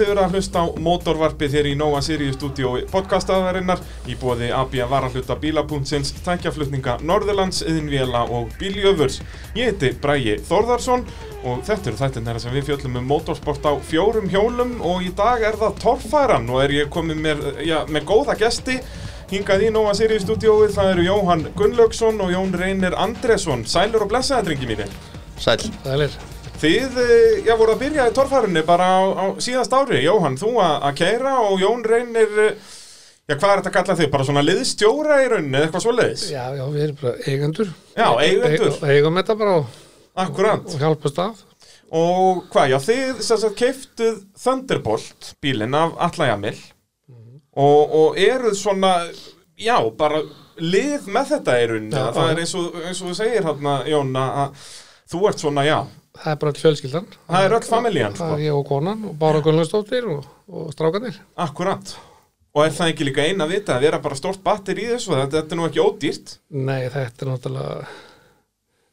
þið verða að hlusta á mótorvarpið hér í Nova Sirius stúdíói podcastaðarinnar í bóði AB Varahluta Bíla.sins, tækjaflutninga Norðurlands, Yðinvjela og Bíljöfurs. Ég heiti Bræi Þórðarsson og þetta eru þættin sem við fjöllum um motorsport á fjórum hjólum og í dag er það torfæran og er ég komið með, já, með góða gesti hingað í Nova Sirius stúdíóið. Það eru Jóhann Gunnlaugsson og Jón Reynir Andresson. Sælur og blessaði, drengi mínir. Sæl. Sælir. Þið, eh, já, voru að byrja í torfærunni bara á, á síðast ári, Jóhann, þú að keira og Jón reynir, eh, já, hvað er þetta að kalla þig, bara svona liðstjóra í rauninni, eða eitthvað svo leiðis? Já, já, við erum bara eigendur. Já, eigendur. E eigum þetta bara og, og hjálpast af. Og hvað, já, þið sem sagt keiftuð Thunderbolt bílinn af Alla Jamil og, og eruð svona, já, bara lið með þetta í rauninni, það er eins og, eins og þú segir hérna, Jón, að þú ert svona, já, Það er bara all fjölskyldan. það er öll familjan, Það sko. er ég og konan og Bára Gunnlaugsdóttir og, og strákanir. Akkurat Og er það ekki líka eina að vita að vera bara stórt batter í þessu þetta, þetta er nú ekki ódýrt Nei, þetta er náttúrulega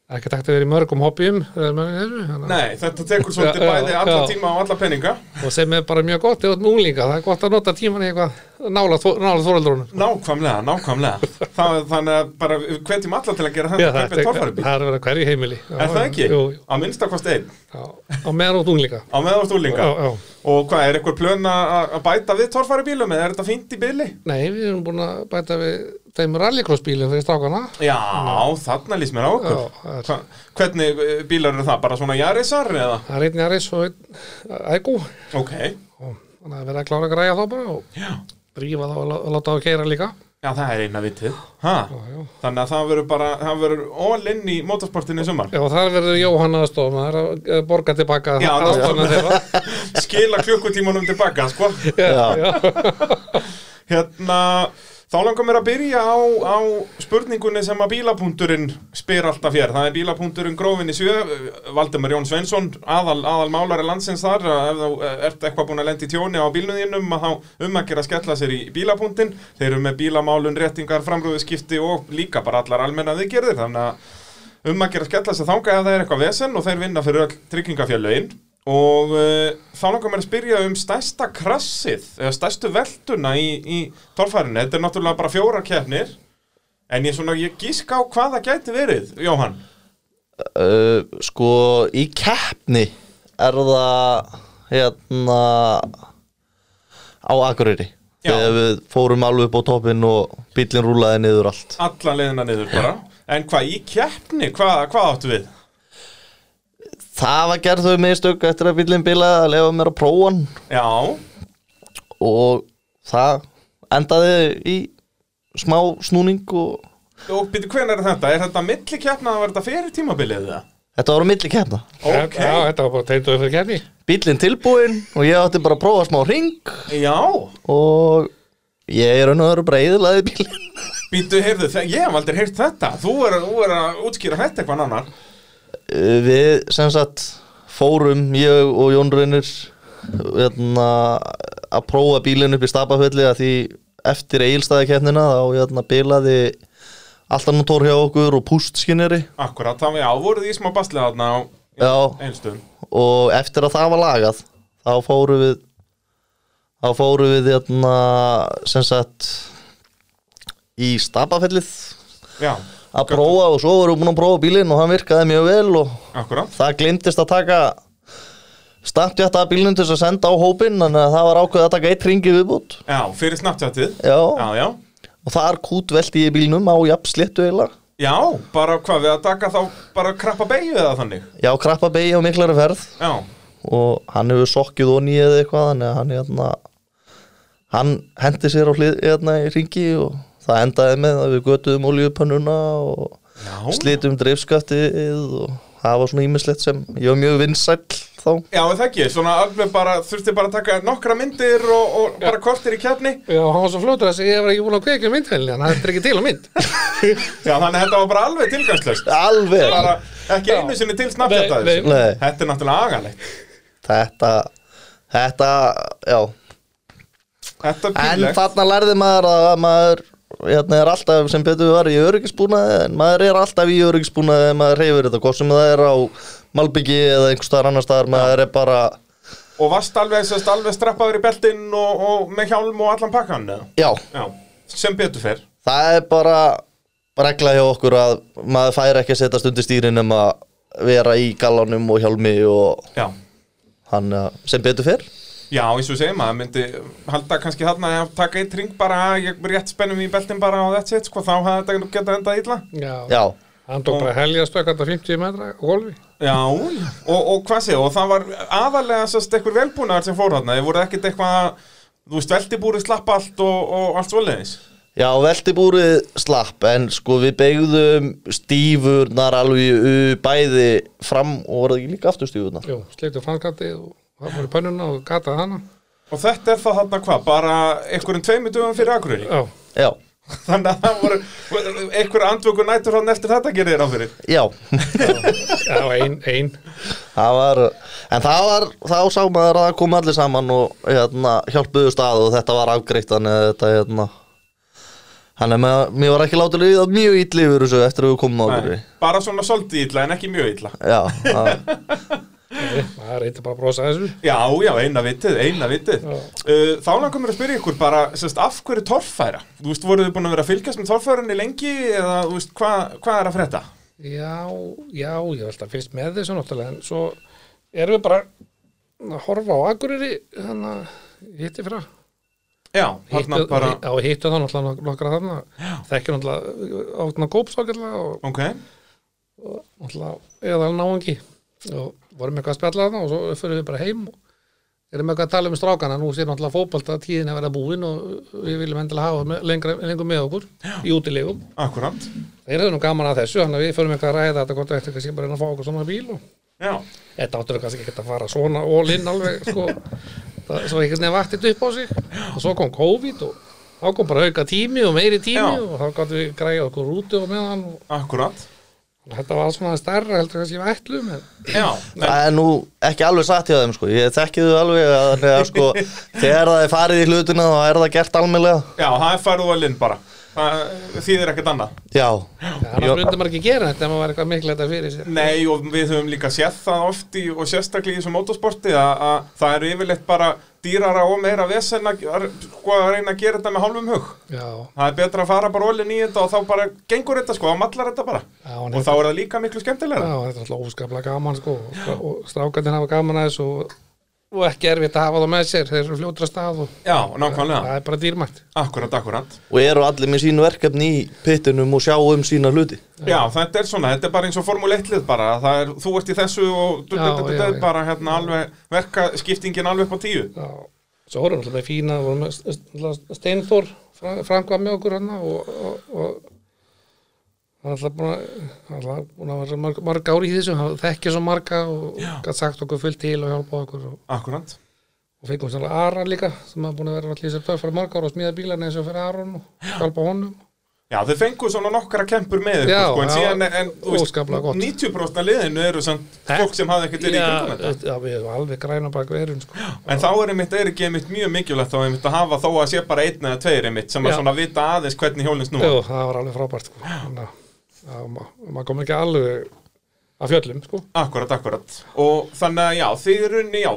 ekki takt að vera í mörgum hobbyum að- Nei, þetta tekur svolítið bæði alla tíma og alla peninga Og sem er bara mjög gott. Það er gott að nota tíman í eitthvað nála, nála þóreldrónum. Nákvæmlega, nákvæmlega það, Þannig að bara hvetjum alla til að gera þetta það torfærubíl það er að vera hverju heimili. Já, Er það ekki? Jú, jú. Á minnstakost einn á meðan út unglinga. Á Já, já. Og hvað, er eitthvað plön að að bæta við torfærubílum eða er þetta fínt í bili? Nei, við erum búin að bæta við þeim rallycrossbílum fyrir strákana. Já, þarna lýst mér á okkur Já, það er- Hva, Hvernig eh, bílar eru það? Bara svona jarisar eða? Það er einn Jaris og einn Ægú. Ok, og þannig að vera að klára að græja þá bara og já drífa þá að láta á að keira líka Já, það er eina vitið ha? já, já. Þannig að það verður bara, það verður all in í motorsportinu í sumar Já, og þar verður Jóhann aðstofa maður að að borga tilbaka Já, aðstofna þeirra Skila klukkutímanum tilbaka, sko já, já. Hérna, þá langar mér að byrja á, á spurningunni sem að bílapunkturinn spyr alltaf hér. Það er bílapunkturinn grófin í sjö Valdemar Jón Svensson, aðal, aðal málari landsins þar. Ef þú eh, ert eitthvað búin að lendi tjóni á bílnuðinum að þá um að skella sér í bílapunktin. Þeir eru með bílamálun, réttingar, framrúðuskipti og líka bara allar almenna viðgerðir. Þannig að um að skella sér þangað ef það er eitthvað vesen og þeir vinna fyrir öll tryggingafjörlögin og uh, þá langar mér að spyrja um stærsta krassið eða stærstu veltuna í, í torfærinu. Þetta er náttúrulega bara fjórar keppnir en ég, svona, ég gíska á hvað það gæti verið Jóhann. Uh, sko, í keppni er það hérna á Akureyri. Já. þegar við fórum alveg upp á toppinn og bílinn rúlaði niður allt. Alla leiðina niður bara. En hvað í keppni, hvað, hvað áttu við? Það var gerð þau mistök eftir að bílinn bilaði að lefa mér að prófa hann. Já, og það endaði í smá snúning og og byrju hvenær er þetta? Er þetta milli keppna að verða fyrir tímabilið það? þetta var á milli keppna. Ok, já, þetta var bara teinduð fyrir kenni Bílinn tilbúinn og ég átti bara að prófa smá ring já. Og ég er bara eðlaði bílinn Býtu, heyrðu, ég hef aldrei heyrt þetta. Þú er, þú er að útskýra þetta eitthvað annar Við sem sagt fórum ég og Jón Raunir hérna, að prófa bílinn upp í stapafelli að því eftir eigilstæðakeppnina þá hérna, bilaði alltaf motor hjá okkur og pústskinneri Akkurat, það var, já, voruð í smá baslega þarna á Já. einstum og eftir að það var lagað þá fórum við þá fórum við hérna, sem sagt í stapafellið Já, að prófa og svo vorum við búin að prófa bílinn og hann virkaði mjög vel og akkurat. það glimtist að taka startjátt að bílinn til þess að senda á hópinn þannig að það var ákveðið að taka eitt ringi viðbútt Já, fyrir Snapchatið? Já, Já, já. Og þar kútvelti ég bílnum á jafn sléttu eiginlega Já, bara hvað við að taka þá bara krappa beigju eða þannig? Já, krappa beigi á miklari ferð. Já, og hann hefur sokkið og nýið eitthvað hann hérna, hann hendi sér á hlið hérna, í ringi og það endaði með að við götuðum oljupönnuna og já. slitum dreifskaftið og það var svona ímislegt sem ég var mjög vinsæll þá. Já, er það ekki, svona alveg bara þurfti bara að taka nokkra myndir og, og bara kortir í kefni Já, hann var svo fljótur að ég var ekki búin að kveikja myndhælni en það er ekki til á mynd. Já, þannig að þetta var bara alveg tilgangslöst alveg. Bara ekki Já. einu sinni til Nei, Þetta er þetta þetta, já. Þetta en þarna lærði maður að maður hérna er alltaf sem betur var í öryggisbúnaði en maður er alltaf í öryggisbúnaði ef maður reyfur þetta, hvort sem það er á Malbyggi eða einhver staðar annar staðar maður er bara Og varst alveg, alveg strappaður í beltinn og, og með hjálm og allan pakkan, eða? Já, Já, sem betur fer. það er bara regla hjá okkur að maður fær ekki að setjast undir stýrin um að vera í gallanum og hjálmi og Já. hann sem betur fyrr Já, eins og segir maður, myndi halda kannski þarna að taka eitt ring bara, ég rétt spennum í beltinn bara og that's it, sko, þá hefði þetta getað endað illa. Já, Já, hann tók bara helgjastökk þetta 50 metra golfi Já, og, og hvað sé, og það var aðalega sérst eitthvað velbúnaðar sem fór þarna, þið voru ekkert eitthvað, þú veist, veldibúrið slapp allt og, og allt svoleiðis. já veltibúrið slapp en sko við beigðum stífurnar alveg bæði fram og voru það ekki líka aftur stífurnar og það í pönnuna og gataði hana Og þetta er það þarna hvað, bara einhverjum tveimur dögum fyrir Akureyri. Já, Já, Þannig að það voru einhver andvöku nætur hann eftir þetta gerir þér á fyrir. já, já, ein, ein það var en það var, þá sá maður að það kom allir saman og hérna, hjálpuðu stað og þetta var afgreitt þannig að þetta hérna Þannig að mér- mér var ekki látið líða mjög ítli yfir þessu eftir að við komum á okkur Nei, bara svona svolítið illa en ekki mjög illa. Já, það, Það reyndi bara að brosa þessu. Já, já, eina vitið, eina vitið. Uh, þá langar mér að spyrja ykkur bara, sérst, af hverju torfæra? Þú veist, voruð þið búin að vera að fylgjast með torfærinni lengi eða, þú veist, hvað hva er að frétta? Já, já, ég held að fyrst með þessu náttúrulega en svo erum við bara að horfa á Akureyri þannig að hitti fyrir Já, hittu, bara, Já, hittu þá náttúrulega nok- nokkra þarna. Þekkir náttúrulega átna gópsákjörlega og náttúrulega eða náungi. Og vorum eitthvað að spjalla þarna og svo fyrir við bara heim og erum eitthvað að tala um strákana. Nú sé náttúrulega fótbolta tíðin að vera búin og við viljum endilega hafa með, lengur með okkur í útilegum. Akkurat. þeir hefur nú gaman að þessu þannig að við fyrir eitthvað að ræða þetta hvort við ættum kannski bara að reyna að fá okkur svona bíl og Já, þetta áttur kannski ekki að fara svona all in alveg sko. Það, svo einhvern veginn vaktið upp á sig. Og svo kom COVID og þá kom bara auka tími og meiri tími Já. og þá gáttum við græja okkur úti og meðan og akkurat. Þetta var svona stærra heldur kannski við ætlum en Já, það er nú ekki alveg satt hjá þeim sko. Ég þekki þau alveg að, að sko, þegar það er farið í hlutina þá er það gert almennlega já, það er farið og linn bara. Það þýðir ekkert annað. Já, Jó. myndi maður ekki gera þetta ef maður var eitthvað miklu þetta fyrir sér Nei, og við höfum líka séð það oft í, og sérstaklega í þessu motorsporti að, að það eru yfirleitt bara dýrara og meira vesen að, að, sko, að reyna að gera þetta með hálfum hug. já, Það er betra að fara bara ólinn í þetta og þá bara gengur þetta sko, þá mallar þetta bara. já, en Og þá er það líka miklu skemmtilega. Já, þetta er alltaf óskaplega gaman sko og, og strákandinn hafa gaman að þessu og, og ekki erfitt að hafa það með sér þeir eru fljótra stað og Já, nákvæmlega. það er bara dýrmætt Akkurat, akkurat. og eru allir með sínu verkefni í pittinum og sjá um sína hluti Já, þetta er svona, þetta er bara eins og Formule 1 lið bara, það er, þú ert í þessu og du, du, Já, du, du, já, du, já. bara hérna alveg verka skiptingin alveg upp á tíu. Já, svo vorum við alltaf með fína vorum St- Steinþór Frank var með okkur hann og, og, og hann er alltaf búin að er að vera mörg, mörg ári í þessu hann þekkja svo marga og gætt sagt okkur fullt til og hjálpa okkur og, og fengum við Aran líka sem hafa búin að vera allir þessar töffar mörg ára og smíða bílarna eins og fyrir Aron og hjálpa honum Já, þau fengu svona nokkra kempur með ykkur, Já, sko, en já, síðan, en, þú veist, óskaplega gott. 90% af liðinu eru samt fólk sem hafði ekkert verið í kringum þetta. já, við erum alveg græna bak verun sko. En þá er einmitt, er ekki einmitt mjög mikilvægt þá einmitt að hafa þó að sé bara einn eða tveir einmitt sem að Já. svona vita aðeins hvernig hjólinn snúa. Jú, það var alveg frábært sko. Að ma- maður kom ekki alveg að fjöllum sko. Akkurat, akkurat. Og þannig að já, þið er runni, já,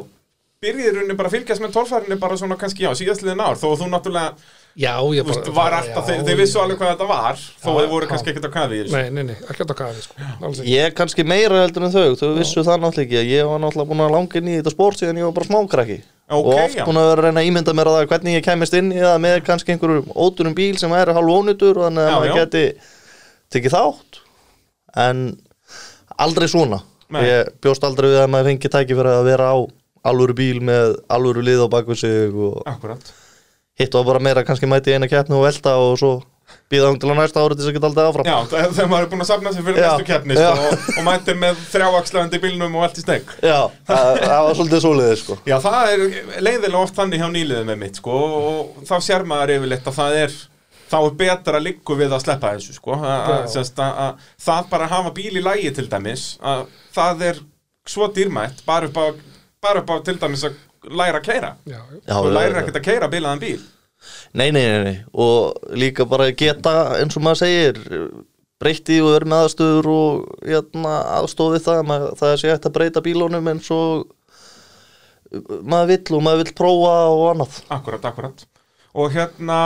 byrjið runni bara að fylgjast með tólfærinni bara svona kannski, já, síðastliðin ár, þó að þú náttúrulega, Já, ég þú veist, var alltaf, þeir, þeir vissu alveg hvað þetta var, þó að Já, þið voru já. kannski ekkert að kafi. Nei, nei, nei, ekki að kafi sko. Alls ekki. Ég er kannski meira heldur en þau, þau vissu það náttúrulega ekki ég var náttúrulega búin að langa inn í þetta sport síðan ég var bara smákrakki Ok, og oft já. búin að vera að reyna að ímynda mér að það hvernig ég kæmist inn í það með kannski einhverjum óturum bíl sem er hálf ónýtur og þannig að Já, maður já. geti tekið þátt en aldrei svona Nei. ég bjóst aldrei við að maður fengi tæki fyrir að vera á alvöru bíl með alvöru lið á bakvið sig og Akkurat. hitt var bara meira kannski mæti eina keppni og velta og svo býða um til á næsta ári til þess að geta aldrei áfram Já, þe- þegar maður er búin að safna sig fyrir Já, næstu keppni, sko, og, og mætir með þrjáaxlandi bílnum og allt í steg. Já, það, það var svolítið svoleiðið sko Já, það er leiðilega oft þannig hjá nýliðum með mitt, sko, og þá sér maður yfirleitt að það er, þá er betra liggu við að sleppa þessu, sko, að, að, semst að, að það bara að hafa bíl í lægi til dæmis, að það er svo dýrmætt, bara upp á, bara upp á til dæmis að læra að keira. Já, lærir já. ekkert að keira bílaðan bíl. Nei, nei, nei, nei, og líka bara geta, eins og maður segir, breytti og verið með aðstöður og hérna, aðstofið það, maður, það sé hægt að breyta bílunum eins og maður vill og maður vill prófa og annað Akkurat, akkurat Og hérna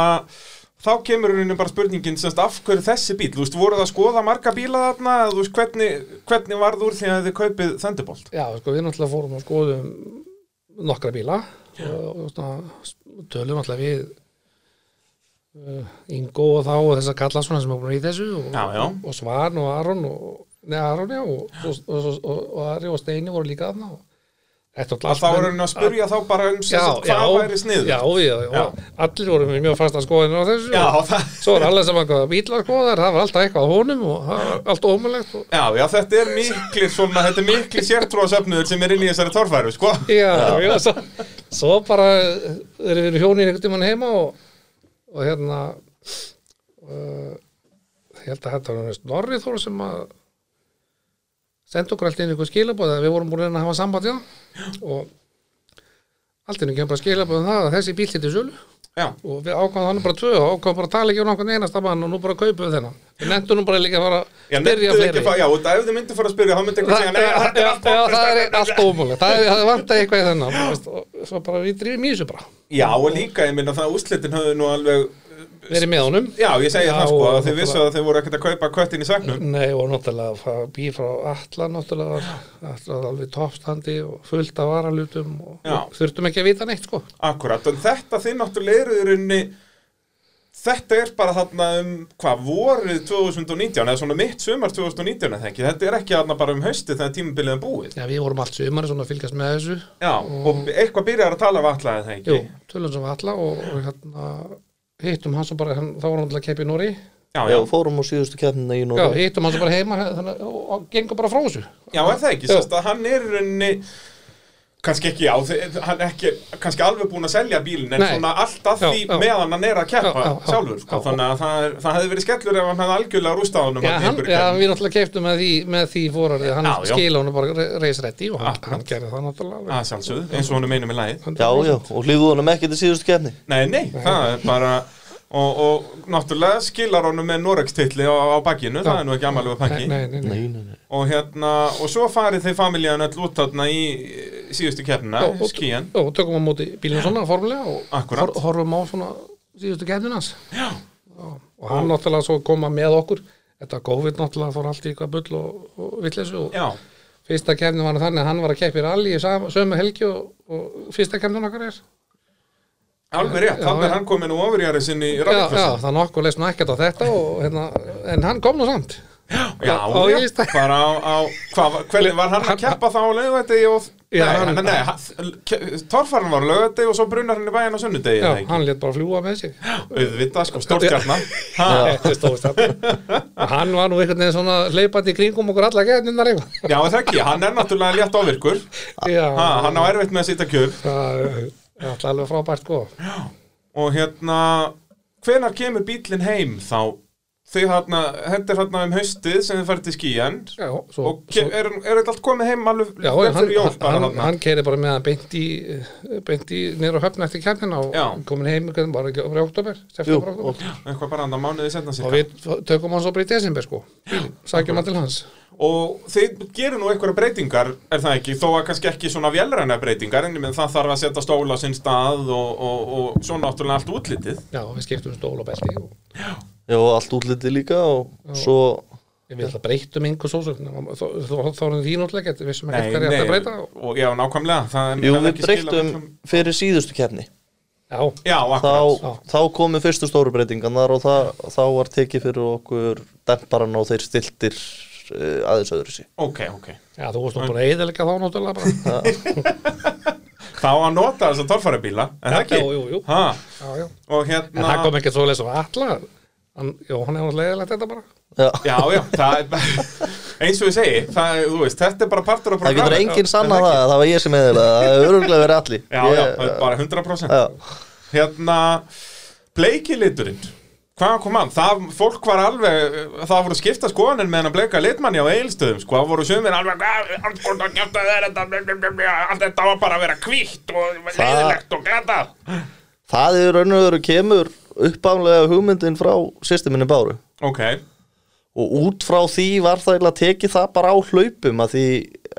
Þá kemur henni bara spurningin semst af hverju þessi bíl, þú veist, voruð að skoða marga bíla þarna, þú veist, hvernig, hvernig varð úr því að þið kaupið Thunderbolt? Já, sko, við náttúrulega fórum og skoðum nokkra bíla og, og svona, tölum náttúrulega við uh, Ingo og þá og þessa kalla svona sem er búin í þessu og, Já, já. og Svan og Aron og, nei, Aron, já, og, og, og, og, og Ari og Steini voru líka þarna og Að þá voru henni að spurja þá bara um sagt, hvað væri sniður? Já, já, já, allir voru með mjög fasta skoðinu á þessu. Já, og það, svo er allir sem að bíla skoðar, það var alltaf eitthvað honum og allt ómulegt og já, já, þetta er miklir svona, þetta er miklir sértrúasöfnuður sem er inn í þessari torfæru, sko. Já, já, svo, svo bara erum við hjónin einhvern tímann heima og, og hérna uh, ég held að þetta var Norri Þór sem að senda okkur alltaf inn einhver skilabóð að við vorum búin að að hafa samband já. Og alltaf kemur bara skilabóð um það að þessi bíl hittir sölu Já, og við ákvæðum hann bara tvö og ákvæðum bara að tala ekki um nokkurn einasta mann og nú bara kaupum við þennan. Við nefndum nú bara líka að fara að byrja fleiri. að já, og ef þið myndu fara að spyrja, þá myndi einhvern Það, segja, allt það er allt ómúlega það er- það vant eitthvað í þennan og svo bara við drifum í þessu bara. Já, og líka, ég minna það úrslitin höfðu nú alveg, verið með honum já, ég segi Já, það sko, og að þið vissu að þið voru ekkert að kaupa köttin í svegnum. Nei, og náttúrulega býr frá Alla náttúrulega var alveg toppstandi og fullt af varalutum og, og þurftum ekki að vita neitt sko Akkurat, en þetta þið náttúrulega eru í rauninni Þetta er bara þarna um, hvað, vorið 2019, eða svona mitt sumar 2019, eða ekki, þetta er ekki þarna bara um haustið þegar tímabilið er búið. Já, við vorum allt sumari svona fylgjast með þessu Já, og eitthvað byrjar að tala alla, eða ekki? Jú, tölum sem var Alla og, og hérna hittum hann svo bara, hann, þá var hann alltaf að keppa í Nóri Já, Já, já, fórum á síðustu keppnina í Já, Nóri hittum hann svo bara heima þannig, og, og gengur bara frá þessu. Já, er það ekki, Já. sérst að hann er í rauninni, kannski ekki, þi- hann er ekki, kannski alveg búin að selja bílinn, en Nei. svona alltaf Já, því já. meðan hann er að keppa Já, já, já. sjálfur, sko, Já, þannig að það, er, það hefði verið skellur ef hann hefði algjörlega rústað honum Já, þarna í hann, já, keppni. við náttúrulega keiptum með því, með því fórarið, hann skila honum bara reisrætti og hann, hann gerði það náttúrulega Að sjálfsögðu, eins og honum einum í lagið. Já, já, og hlýðu honum ekki til síðustu keppni Nei, nei, það er bara og, og náttúrulega skilar honum með Norex-titli á, á bakkinu, það er nú ekki amalega Nei, pakki nei, nei, nei. Nei, nei, nei. Og hérna, og svo farið þeir familjan öll út þarna í síðustu keppnina, og- skíjan og tökum á móti bílinn svona formulega og hor, horfum á svona síðustu gæðinans Já, og hann náttúrulega svo koma með okkur. Þetta COVID náttúrulega fór allt í eitthvað bull og, og villessu og já, fyrsta kemni var þannig að hann var að keppa í rally í sömu helgi og, og fyrsta kemnin okkar er alveg rétt, Já, þannig já. er hann komin úr ofurjari sinni í já, já, rallycrossin það nokkuð leist nú ekkert á þetta og, hérna, en hann kom nú samt. Já, já, bara á, á hvað, hvernig var hann að keppa þá laugvætti og Já, nei, hann- nei, torfarinn var laugvætti og svo brunnar hann í bæinn á sunnudegi já, ekki? hann létt bara fljúa með sig. Auðvitað, sko, stórstjarnar Ha, þetta er og hann var nú einhvern veginn svona hleypandi í kringum okkur alla gæðinnar eitthvað. Já, það ekki, hann er náttúrulega létt ofirkur já, ha, hann á erfitt með að sýta kjör það er alltaf alveg frábært sko. Og hérna hvenar kemur bílinn heim þá þið hérna, þetta er hérna um haustið sem þið farið til skíjan já, svo, og ke- er, er þetta allt komið heim alveg Já, hann, hann, hann, keiri bara með hann beint í, beint í nýra höfn eftir kemnina og Já. komin heim bara ekki í oktober, Jú, og, oktober eitthvað bara andan mánuði setna og sér við tökum hann svo bara í desember sko. Sækjum hann til hans. Og þið gerir nú einhverja breytingar er það ekki, þó að kannski ekki svona vélræna breytingar en það þarf að setja stóla á sinn stað og, og, og svo náttúrulega allt útlitið. Já, við skiptum stól og belti og já, og allt útliti líka og svo við ætla breytum einhver svo þá erum því náttúrulega ekki, við vissum Nei, ekki hvað er hægt að breyta. Og, já, nákvæmlega það Jú, hefði við ekki skilað breyttum miklum- fyrir síðustu keppni. Já, Já, þá, akkurat. Já. þá komu fyrstu stóru breytingarnar og það, þá var tekið fyrir okkur demparan og þeir stiltir uh, aðeins öðru sí Ok, ok. Já, þú varst nú bara eðalega þá náttúrulega bara. Þá að nota þess að torfæra bíla, en það ekki? Jú, jú, jú. Ha, Já, já hann, er náttúrulega eðalegt þetta bara Já. Já, já, það er eins og ég segi, það, þú veist, þetta er bara partur af Það getur programmi. enginn sanna það, það var ég sem eðilega, það hefur öruglega verið allir Já, já, Ég- það er bara 100% já. Hérna, bleikiliturinn Hvað kom hann? Það, fólk var alveg, það voru skipta skoðanir með hann að bleika litmanni á eilstöðum, sko, það voru sumir alveg, "Hvað, allt þetta, allt þetta var bara að vera kvítt og leiðilegt og glatað. Það er raun og veru kemur uppáflega hugmyndin frá systeminni Báru. Ok, og út frá því var það eiginlega tekið það bara á hlaupum að því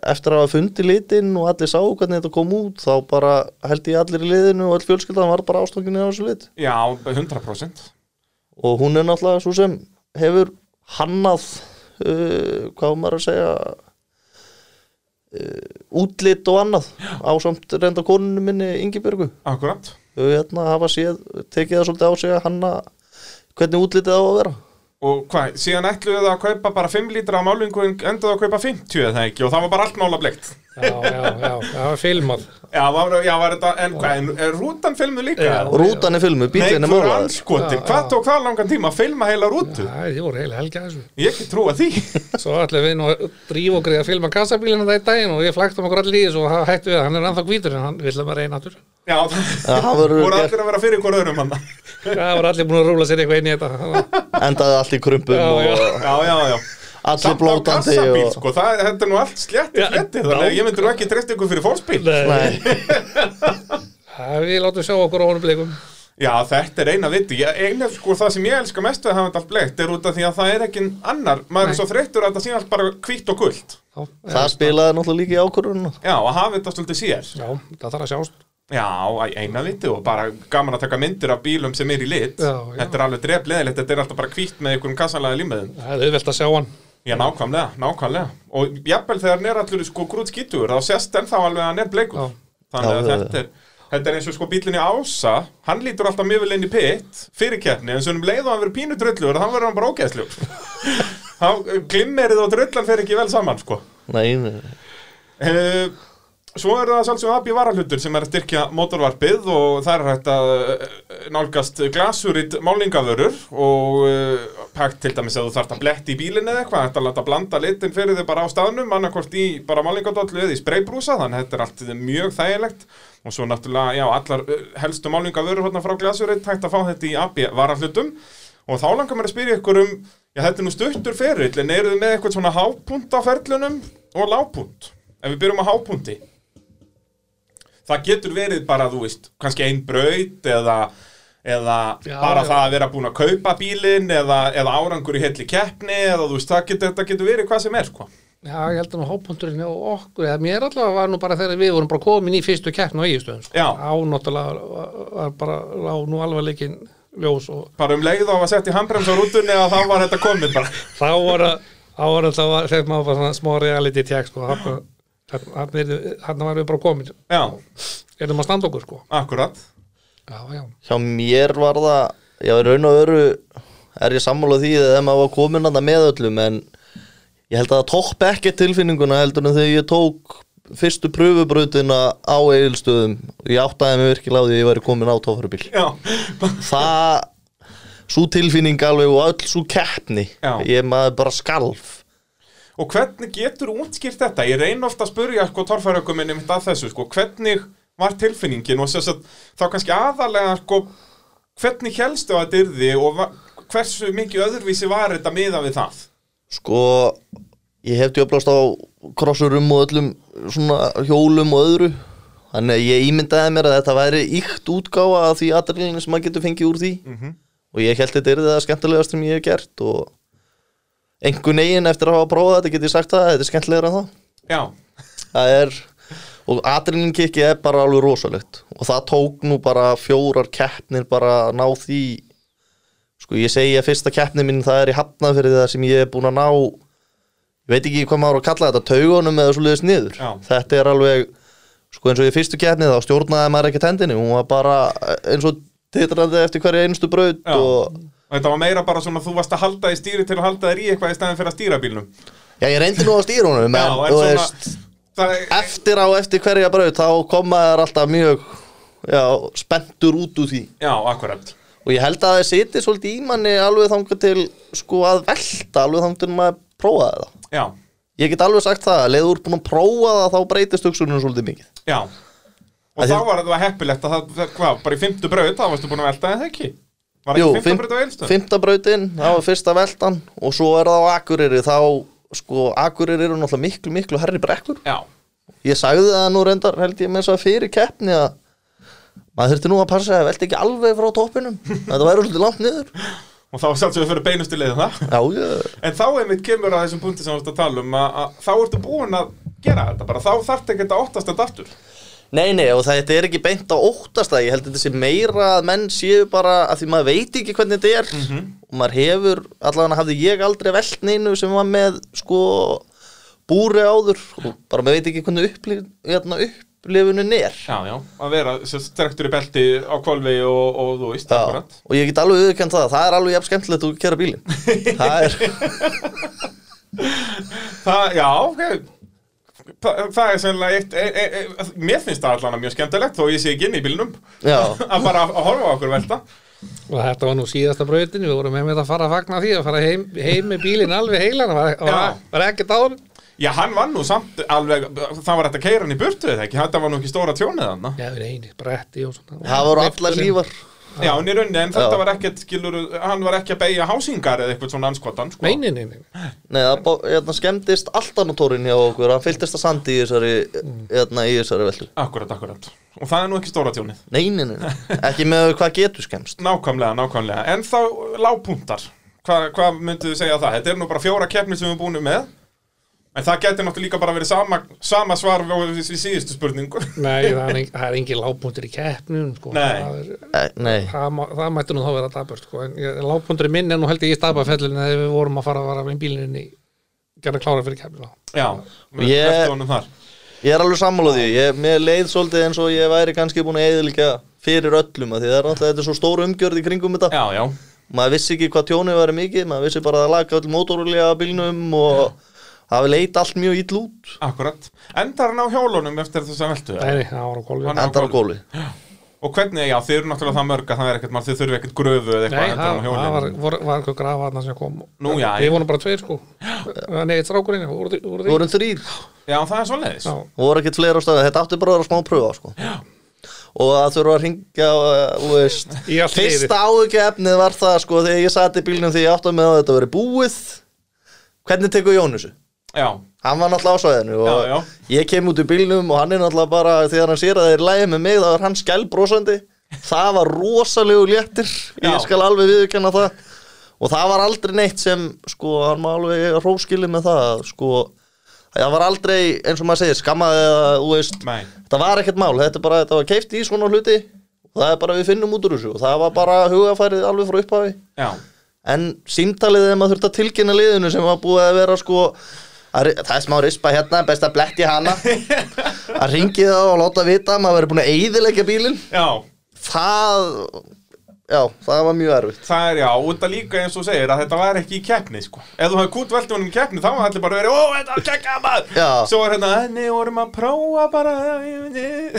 eftir að hafa fundið litinn og allir sá hvernig þetta kom út þá bara held ég allir í liðinu og all fjölskyldan var bara ástofnginni á þessu lit. Já, 100% og hún er náttúrulega svo sem hefur hannað uh, hvað maður að segja uh, útlit og annað á samt reynda konunum minni Ingibjörgu. Akkurat þau hérna hafa séð, tekið það svolítið á sig að hanna hvernig útlitið á að vera Og hvað, síðan ætluðu það að kaupa bara 5 lítra á málingu en endaðu að kaupa 50 eða ekki og það var bara allt mála bleikt já, já, já, það var filmað Já, var, já, var þetta, en hvað, en er rútan filmu líka? Já. rútan er filmu, Nei, bílinn er hver málaður anskotin, Já, hvað já. tók það langan tíma að filma heila rútu? það er voru heila helgi að þessu Ég ekki trúa því Svo ætlum við nú að drífa okkur í að filma kassabílina það í daginn og ég flagtum okkur allir í þessu og hættu við að hann er ennþá hvítur en hann vill að reyna aftur. Já, Já, það voru allir að vera fyrir ykkur öðrum hann Það var allir búin að rúla sér eitthvað inn í þetta. endaði allt í krumpum Já, og já. Já, já, já allir Samt á blótandi kassabíl, og... sko, það, þetta er nú allt slétti Já, fletti Þannig að já. ég myndi nú ekki treyst ykkur fyrir fólksbíl Nei, Það við látum sjá okkur á honum blikum. Já, þetta er eina viti ég, eina, sko, Það sem ég elska mest við að hafa þetta allt bleikt er út af því að það er ekki annar Maður er Nei. svo þreyttur að þetta sé allt bara hvítt og gult Já, það spilaði náttúrulega líka í ákvörðunum Já, að hafa þetta stoltið sér Já, það þarf að sjást. Já, eina viti og bara gaman að taka myndir af bílum sem er í lit Já, já. Þetta er alveg drefleðilegt, þetta er alltaf bara hvítt með einhverjum kassanlega límiðum Það er auðvelt að sjá hann. Já, nákvæmlega, nákvæmlega Og jafnvel þegar hann er allur sko grút skítugur þá sést ennþá alveg að hann er bleikur. Þannig að þetta er Þetta er eins og sko bílinni Ása Hann lítur alltaf mjög vel inn í pitt fyrir keppni En svo um leið og hann verður pínu drullugur Þá verður hann bara ógeðslugur Þá glimmerið og drullan fer ekki vel saman sko Nei. Uh, svo er það svolítið AB varahlutur sem er að styrkja mótorvarpið og það er hægt að eh, nálgast glasurit málingavörur og uh, hægt til dæmis að þú þarft að bletti í bílinni eða eitthvað, hægt að láta blanda litin fyrir þau bara á staðnum, annarkvort í bara málingadollu eða í spraybrúsa, þannig að þetta er allt mjög þægilegt. Og svo náttúrulega, já, allar eh, helstu málingavörur hérna frá glasurit hægt að fá þetta í AB varahlutum. Og þá langar mér að spyrja ykkur um, já, þetta er nú stuttur ferill, en eru þið með eitthvað svona hápunt á ferlunum og lágpunt? Ef við byrjum á hápunti Það getur verið bara, þú veist, kannski ein braut eða, eða Já, bara já. það að vera búin að kaupa bílinn eða, eða árangur í helli keppni eða þú veist, það getur, þetta getur verið hvað sem er, sko. Já, ég held að nú hópundurinn hjá okkur, eða mér allavega var nú bara þegar við vorum bara komin í fyrstu keppn á eigistöðum, sko. Já. Ánáttúrulega var, bara, lá nú alveg leikinn ljós og Bara um leið og að setja handbrems á rútunni að þá var þetta komið bara. þá var að, þá var alltaf, var- þegar maður var svona smá reality check, sko, hann, hann var við bara komin, Já, erum að standa okkur, sko. akkurat. Já, já. Hjá mér var það Já, í raun og öru er ég sammála því þegar maður var komin að með öllum en ég held að það topp ekki tilfinninguna heldur en þegar ég tók fyrstu pröfubrautina á eigilstöðum ég áttaði mig virkilega á því að ég væri komin á tófarubíl Já, það svo tilfinning alveg og öll svo keppni ég maður bara skalf og hvernig getur útskýrt þetta? Ég reyna ofta að spurja, sko, torfæraukuminni mitt að þessu, sko, hvernig var tilfinningin og að þá kannski aðalega, sko, hvernig helstu að þetta yrði og hversu mikið öðruvísi var þetta miða við það? sko ég hef djöflast á krossurum og öllum svona hjólum og öðru þannig að ég ímyndaði mér að þetta væri ykt útgáfa af því aðrælinu sem maður getur fengið úr því Mhm. og ég held þetta er það skemmtilegast sem ég hef gert og einhvern veginn eftir að hafa prófað þetta get ég sagt það, þetta er skemmtilegra en það. Já, það er og adrenalin kikki er bara alveg rosalegt. Og það tók nú bara fjórar keppnir bara að ná því. Sko ég segi að fyrsta keppni mín það er í hafnafyrir það sem ég er búin að ná ég veit ekki hvað maður á að kalla þetta taugunum eða svoleiðis niður. Já. þetta er alveg sko eins og í fyrstu keppni þá stjórnaði maður ekki tendinni hún var bara eins og titrandi eftir hverja einustu braut og þetta var meira bara svona þú varst að halda í stýri til að halda þér í eitthvað í stæðin fyrir að stýra bílnum. já ég reyndi nú að stýra honum Já, en, en þú svona, veist, það eftir á eftir hverja braut þá kom maður alltaf mjög já, spenntur út úr því já, akkurat. og ég held að það siti svolítið í manni alveg þangað til sko að velta alveg þangað til maður prófaði það Já, ég get alveg sagt það, að leiður úr búin að prófa það þá breytist hugsunum svolítið mikið já. Og Að þá því- var þetta heppilegt að það, það, hvað, bara í fymtu braut, þá varstu búin að velta eða ekki? Var ekki fymta fimm- braut á eilstöð? fymta brautin, það var fyrsta veltan og svo er það á Akureyri. Þá sko Akureyri eru náttúrulega miklu miklu herri brekkur. Já, ég sagði það nú reyndar held ég með þess að fyrir keppni að maður þurfti nú að passa að velta ekki alveg frá toppinum. Þetta væri svolítið langt niður. Og þá sattum við fyrir beinustu leiðin það. já, ég, En þá einmitt kemur að þessum punkti sem við varst að tala um að, að þá ertu búin að gera þetta bara, þá þarf ekki að óttast þetta aftur Nei, nei, og þetta er ekki beint á óttast það, ég held að þetta sé meira að menn séu bara, að því maður veit ekki hvernig þetta er. Mhm. og maður hefur, allavega hafði ég aldrei velt neinu sem var með, sko, búri áður. Og bara maður veit ekki hvernig upplif, hérna, upplifunin er. Já, já, að vera strektur í belti á kvolfi og, og þú veist, akkurat og ég get alveg auðvitað það, það er alveg jafn skemmtilegt að kera bílinn. það er, Það, já, ok Það, það er sennilega eitt, e, e, e, mér finnst það allan mjög skemmtilegt þó ég sé ekki inn í bílnum. Já, að bara að horfa á okkur velta. Og þetta var nú síðasta brautin við vorum með að fara að fagna því að fara heim, heim með bílinn alveg heilan var, var, var ekkert á hann Já, hann var nú samt alveg, það var hægt að keira hann í burtu eða ekki, þetta var nú ekki stóra tjónið hann Já, við eini, bretti og svona. Það voru allar lífar. Já, en í rauninni, en þetta Já. var ekkert, skilur, hann var ekki að beigja hásingar eða eitthvað svona anskotan, sko. Nei, nei, nei, nei. Nei, það hérna, skemmtist altanótorinn hjá okkur, hann fylltist að sandi í þessari, hérna, í þessari veldu. Akkurat, akkurat. Og það er nú ekki stóra tjónið. Nei, nei, nei, nei. ekki með hvað getur skemmst. Nákvæmlega, nákvæmlega. En þá lágpuntar, hvað hva myndu þið segja það? Þetta er nú bara fjóra keppni sem við erum búin með. En það getur náttúrulega líka bara verið sama, sama svar við, síðustu spurningu. nei það, er, það er engin lágpuntur í keppnum sko. Nei. það, er, nei, það, það mætti nú þá vera daburt sko. en ég- lágpuntur minn er nú held ég í stabafellinu þegar við vorum að fara að vara með bílinn í gerða klára fyrir keppnina Já, með honum þar. ég er alveg sammála því. Ég, mér leið svolítið eins og ég væri kannski búin að eðilika fyrir öllum, af því það er náttúrulega, þetta er svo stór umgjörð í kringum þetta. Já, já. Maður vissi ekki hvað tjónið væri mikið, maður vissi bara að laga öll mótorulja að bílnum og það leit allt mjög ill út. Akkurat. Endar hann á hjólunum eftir þess að veltu? nei, nei, það var á Hann- Endar á góli. Og hvernig, já, þið eru náttúrulega það mörg að það er ekkert, maður, þið þurfi ekkert gröfu eða eitthvað Nei, að það, það var, var, var einhver grafa þarna sem kom Nú, já, Við já. vorum bara tveir sko Nei, eitt strákurinn voru, voru Við þið vorum þrýr, Já, það er svoleiðis. Já, voru ekkert fleira á staði, þetta átti bara að vera smá pröfa, sko. Og að þurfa að ringja, liðið Fyrsta áhugjefnið var það sko þegar ég sati í bílnum því ég átti með að þetta veri búið Hvernig tekur Jón þessu? Já, Hann var náttúrulega á svæðinu og Já, já. ég kem út í bílnum og hann er náttúrulega bara þegar hann sér að það er lægi með mig þá er hann skælbrósandi Það var rosalegu léttir. Ég skal alveg viðurkenna það. Og það var aldrei neitt sem sko hann má alveg róskili með það sko Það var aldrei eins og maður segir skammaði eða þú veist. Nei. Þetta var ekkert mál, þetta, bara, þetta var keift í svona hluti. Og það er bara við finnum út úr þessu. Og það var bara hugafærið alveg frá upphafi. Já, en símtalið þegar maður þurfti að tilkynna liðinu sem var búið að vera sko það er smá rispa hérna, best að bletti hana að ringi það og láta vita að maður verið búin að eyðileggja bílinn já. það já, það var mjög erfitt Það er já, og þetta líka eins og segir að þetta var ekki í keppni, sko. Ef þú hefði kút veltið honum í keppni, þá var allir bara verið, ó, þetta var kekka maður. Já. Svo er hérna, nei, vorum að prófa bara.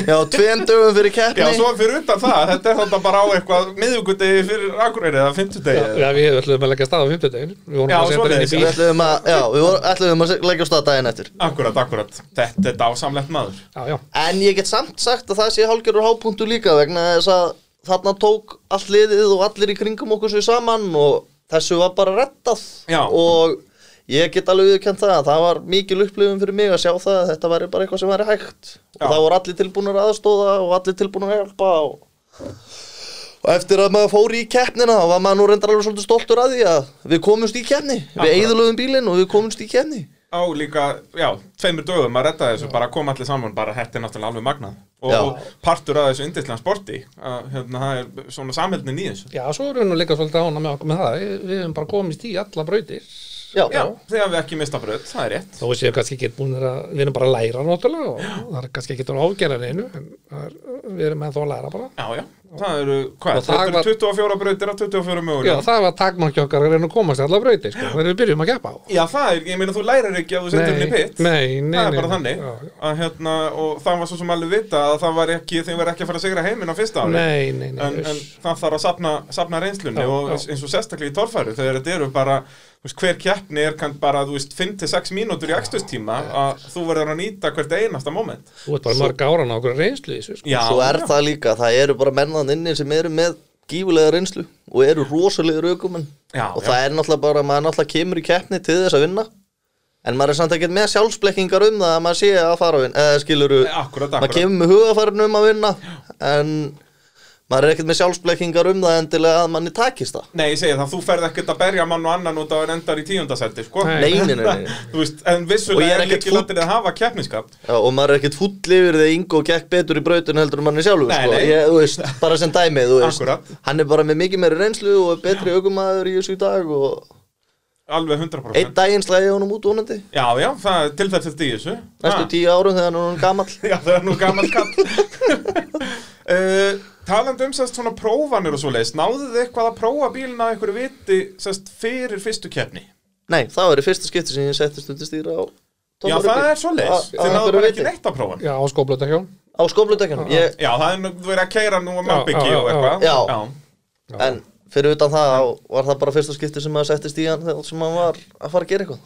já, tveim dögum fyrir keppni Já, svo fyrir utan það, þetta er þetta bara á eitthvað miðugudegi fyrir Akureyri eða fimmtudegi. Já, við ætlum að leggja stað á 50 daginn Við vorum Já, inn í svoleiðis, bíl við ætlum að, já, við vorum- ætluðum að leggja stað daginn eftir Akkurat, akkurat. Þetta er dásamlegt maður. Já, þarna tók allt liðið og allir í kringum okkur sér saman og þessu var bara rettað Já. og ég get alveg viðkjönd það að það var mikil upplifun fyrir mig að sjá það að þetta væri bara eitthvað sem væri hægt. Já. og það voru allir tilbúinur aðstóða og allir tilbúinur að hjálpa og, og eftir að maður fór í keppnina þá var maður nú reyndar alveg svolítið stoltur að því að við komumst í keppni. Við eigðulögum bílinn og við komumst í keppni Á líka, já, tveimur dögum að redda þessu, bara koma allir saman, bara þetta er náttúrulega alveg magnað. Og, Já. og partur af þessu indislega sporti, að hérna, það er svona samheldnin í þessu. já, svo erum við líka svolítið ána með okkur með það Við, við hefum bara komist í alla brautir Já, Já, þegar við ekki mista bröð, það er rétt. Þó séum kannski ekki búin að, við erum bara að læra náttúrulega og það er kannski ekki að ágera neinu en það er, við erum ennþá að læra bara Já, já, það eru, hvað, það eru 24 brautir af 24 Já, mögulega. það var takmarki okkar að reyna að komast í alla brautir sko, þegar við byrjum að keppa á Já, það er, ég meina þú lærir ekki að þú setur henni í pitt. nei, nei, það er nei, bara nei. þannig Já, já. að hérna, og það var svo sem alveg vita að það var ekki, þeim var ekki að fara að sigra heiminn á fyrsta ári Nei, nei, nei, en, en það þarf að sapna, sapna Já, já. veist, hver keppni er kann bara, þú veist, 5-6 mínútur í ekstustíma að þú verður að nýta hvert einasta moment Þú ert bara mörg ára á okkur reynslu í þessu sko. Já, Svo er já. það líka, það eru bara mennan inni sem eru með gífulega reynslu og eru rosalegur aukumenn Já, og já. það er náttúrulega bara, maður náttúrulega kemur í keppni til þess að vinna en maður er samt ekkert með sjálfsblekkingar um það að maður sé að fara að vinna eða skiluru, Akkurat, maður akkurat kemur með hugafærin um að vinna en maður er ekkert með sjálfsblekkingar um það endilega að manni takist það Nei, ég segi það, þú ferð ekkert að berja mann og annan út á en endar í tíundasetti, sko Nei. Nei, nei, nei. Þú veist, en vissulega er ekki landir að hafa keppniskap Já, og maður er ekkert fúll yfir þegar Ingo gekk betur í brautun heldur en manni sjálfur Nei, sko. nei. Ég, þú veist, bara sem dæmi þú veist. Akkúrat. hann er bara með mikið meiri reynslu og er betri aukumæður í þessu í dag og Alveg 100% einn daginn slæði honum út vonandi Já, já, það er tilfellið í þessu næstu tíu árum þegar hann er honum gamall Já, það er nú gammal kall uh, Talandi um sérst svona prófanir og svo leiðis Náðu þið eitthvað að prófa bílina að einhverju viti sérst fyrir fyrstu keppni? nei, það var í fyrsta skipti sem ég settist undir stýra á Já, það er svo leiðis Þið náðu bara ekki neitt að prófa Já, á hjón á skópludekjanum ég, Já, það er nú verið að keira nú að malbyggi já, og já, eitthvað. Já. en fyrir utan það var það bara fyrsta skipti sem maður settist í hann sem hann var að fara að gera eitthvað.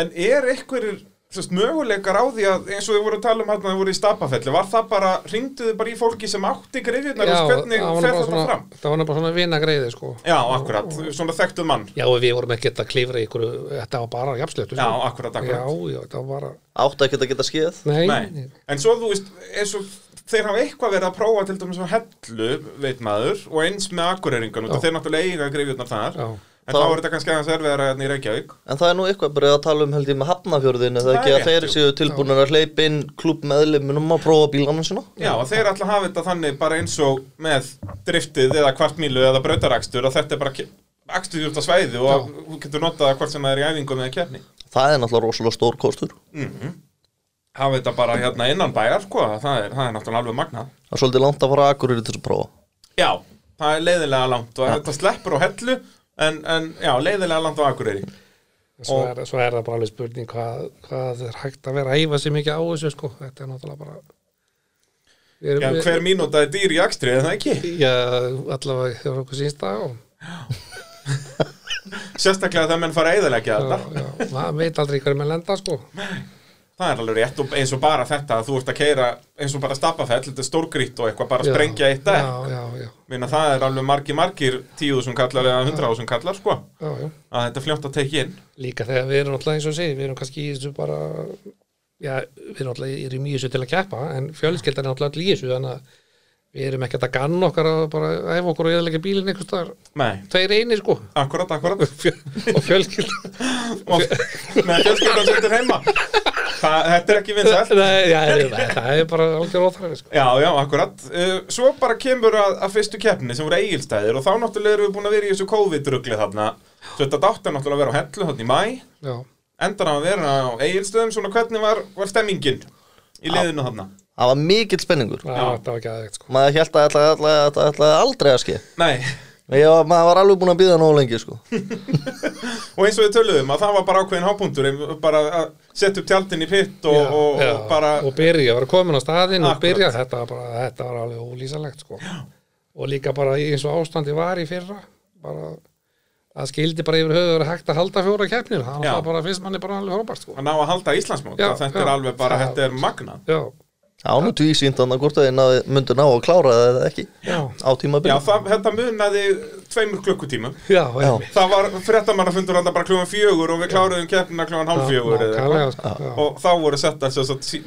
En er einhverjir sérst, möguleikar á því að eins og við vorum að tala um hérna að þið voru í stapafelli Var það bara, ringduðu bara í fólki sem átti grifjurnar og hvernig fer þetta svona, fram? það var bara svona vina greiði sko. Já, akkurat, svona þekktuð mann Já, og við vorum ekki að klifra í ykkur Þetta var bara jafnslötu Já, akkurat, akkurat Já, já, þetta var bara átti ekkert að geta skeð Nei, Nei, en svo þú veist, eins og þeir hafa eitthvað verið að prófa til dæmis á hellu, veit maður, og eins með akureyringan, og Já. þeir náttúrulega eiga grifjurnar þar, Já. En þá er þetta kannski aðeins erfiðara hérna í Reykjavík. En það er nú eitthvað bara að tala um held ég með hafnafjörðin eða ekki að þeir séu tilbúinir að klúb meðlimunum að prófa bílana sína Já, og þeir að hafa þetta þannig bara eins og með driftið eða kvartmílu eða brautarakstur og þetta er bara akstur út á svæði og þú getur notað það hvort sem það er í æfingum eða kefni. Það er náttúrulega rosalega stór kostur. Hafa þetta bara hérna innan bæjar, sko, það er, það er náttúrulega alveg magnað. Það er svolítið langt að fara að akkurir til að prófa. Já, það er leiðilega langt og þetta sleppur á hellu, en, en já, leiðilega langt á akureyri. svo er, svo er það bara alveg spurning hvað, hvað er hægt að vera að æfa sig mikið á þessu sko. Þetta er náttúrulega bara Við Já, erum, hver mínúta er dýr í akstri, eða ekki? Já, allavega þegar okkur síns dag og Sérstaklega þegar menn fara að eðalegja já, þetta. já, maður veit aldrei hverju með lenda sko. Það er alveg rétt og eins og bara þetta að þú ert að keira eins og bara stappafell, þetta er stórgrýtt og eitthvað bara Já, sprengja eitt dekk. Já, já, já, Minna það er alveg margir margir tíu sem kallar eða hundra sem kallar sko já, já. að þetta er fljótt að tekja inn. Líka þegar við erum alltaf eins og segi, við erum kannski í þessu bara Já, við erum alltaf í þessu til að keppa en fjölskyldan er alltaf allir í þessu þannig að við erum ekkert að ganna okkar að bara æfa okkur og eðalega bílinn einhvers staðar Nei, tveir einir sko akkurat, akkurat. Og fjölskyldan Og fjölskyldan sittur heima. Það, þetta er ekki vinsælt. Já, það er bara algjör óþræði sko. Já, já, akkurat. Uh, svo bara kemur að, að fyrstu keppni sem voru eigilstæðir og þá náttúrulega erum við búin að vera í þessu COVID-rugli þarna. Þetta dátti náttúrulega að vera á hellu þarna í mæ. Já, Endar á að vera á eigilstöðum, svona hvernig var, var stemmingin í liðinu þarna? Það var mikill spenningur það það var ekki aðeitt sko. Maður held að þetta aldrei að ske Nei, var, maður var alveg búin að býða nóg lengi sko. og eins og við töluðum að það var bara ákveðin hápunktur bara að setja upp tjaldin í pitt og, Já, og, já, og bara og byrja, vera komin á staðinn og Akkurat. byrja, þetta var, bara, þetta var alveg ólýsalegt sko. og líka bara eins og ástandi var í fyrra bara að skildi bara yfir höfður hægt að halda fjóra keppnir það var bara fyrst manni bara alveg frábært sko. að ná að halda Íslandsmót Já, þetta já. er alveg bara, þetta er magnað já, Já, nú tvísýnt þannig hvort að þið myndu ná að klára það eða ekki já, á tímabili Já, það, þetta munaði tveimur klukkutímum. Já, Já. það var fréttamannafundur alltaf bara klúan fjögur og við kláruðum keppnina klúan hálf fjögur eða eitthvað. sko, og þá voru svo, sí,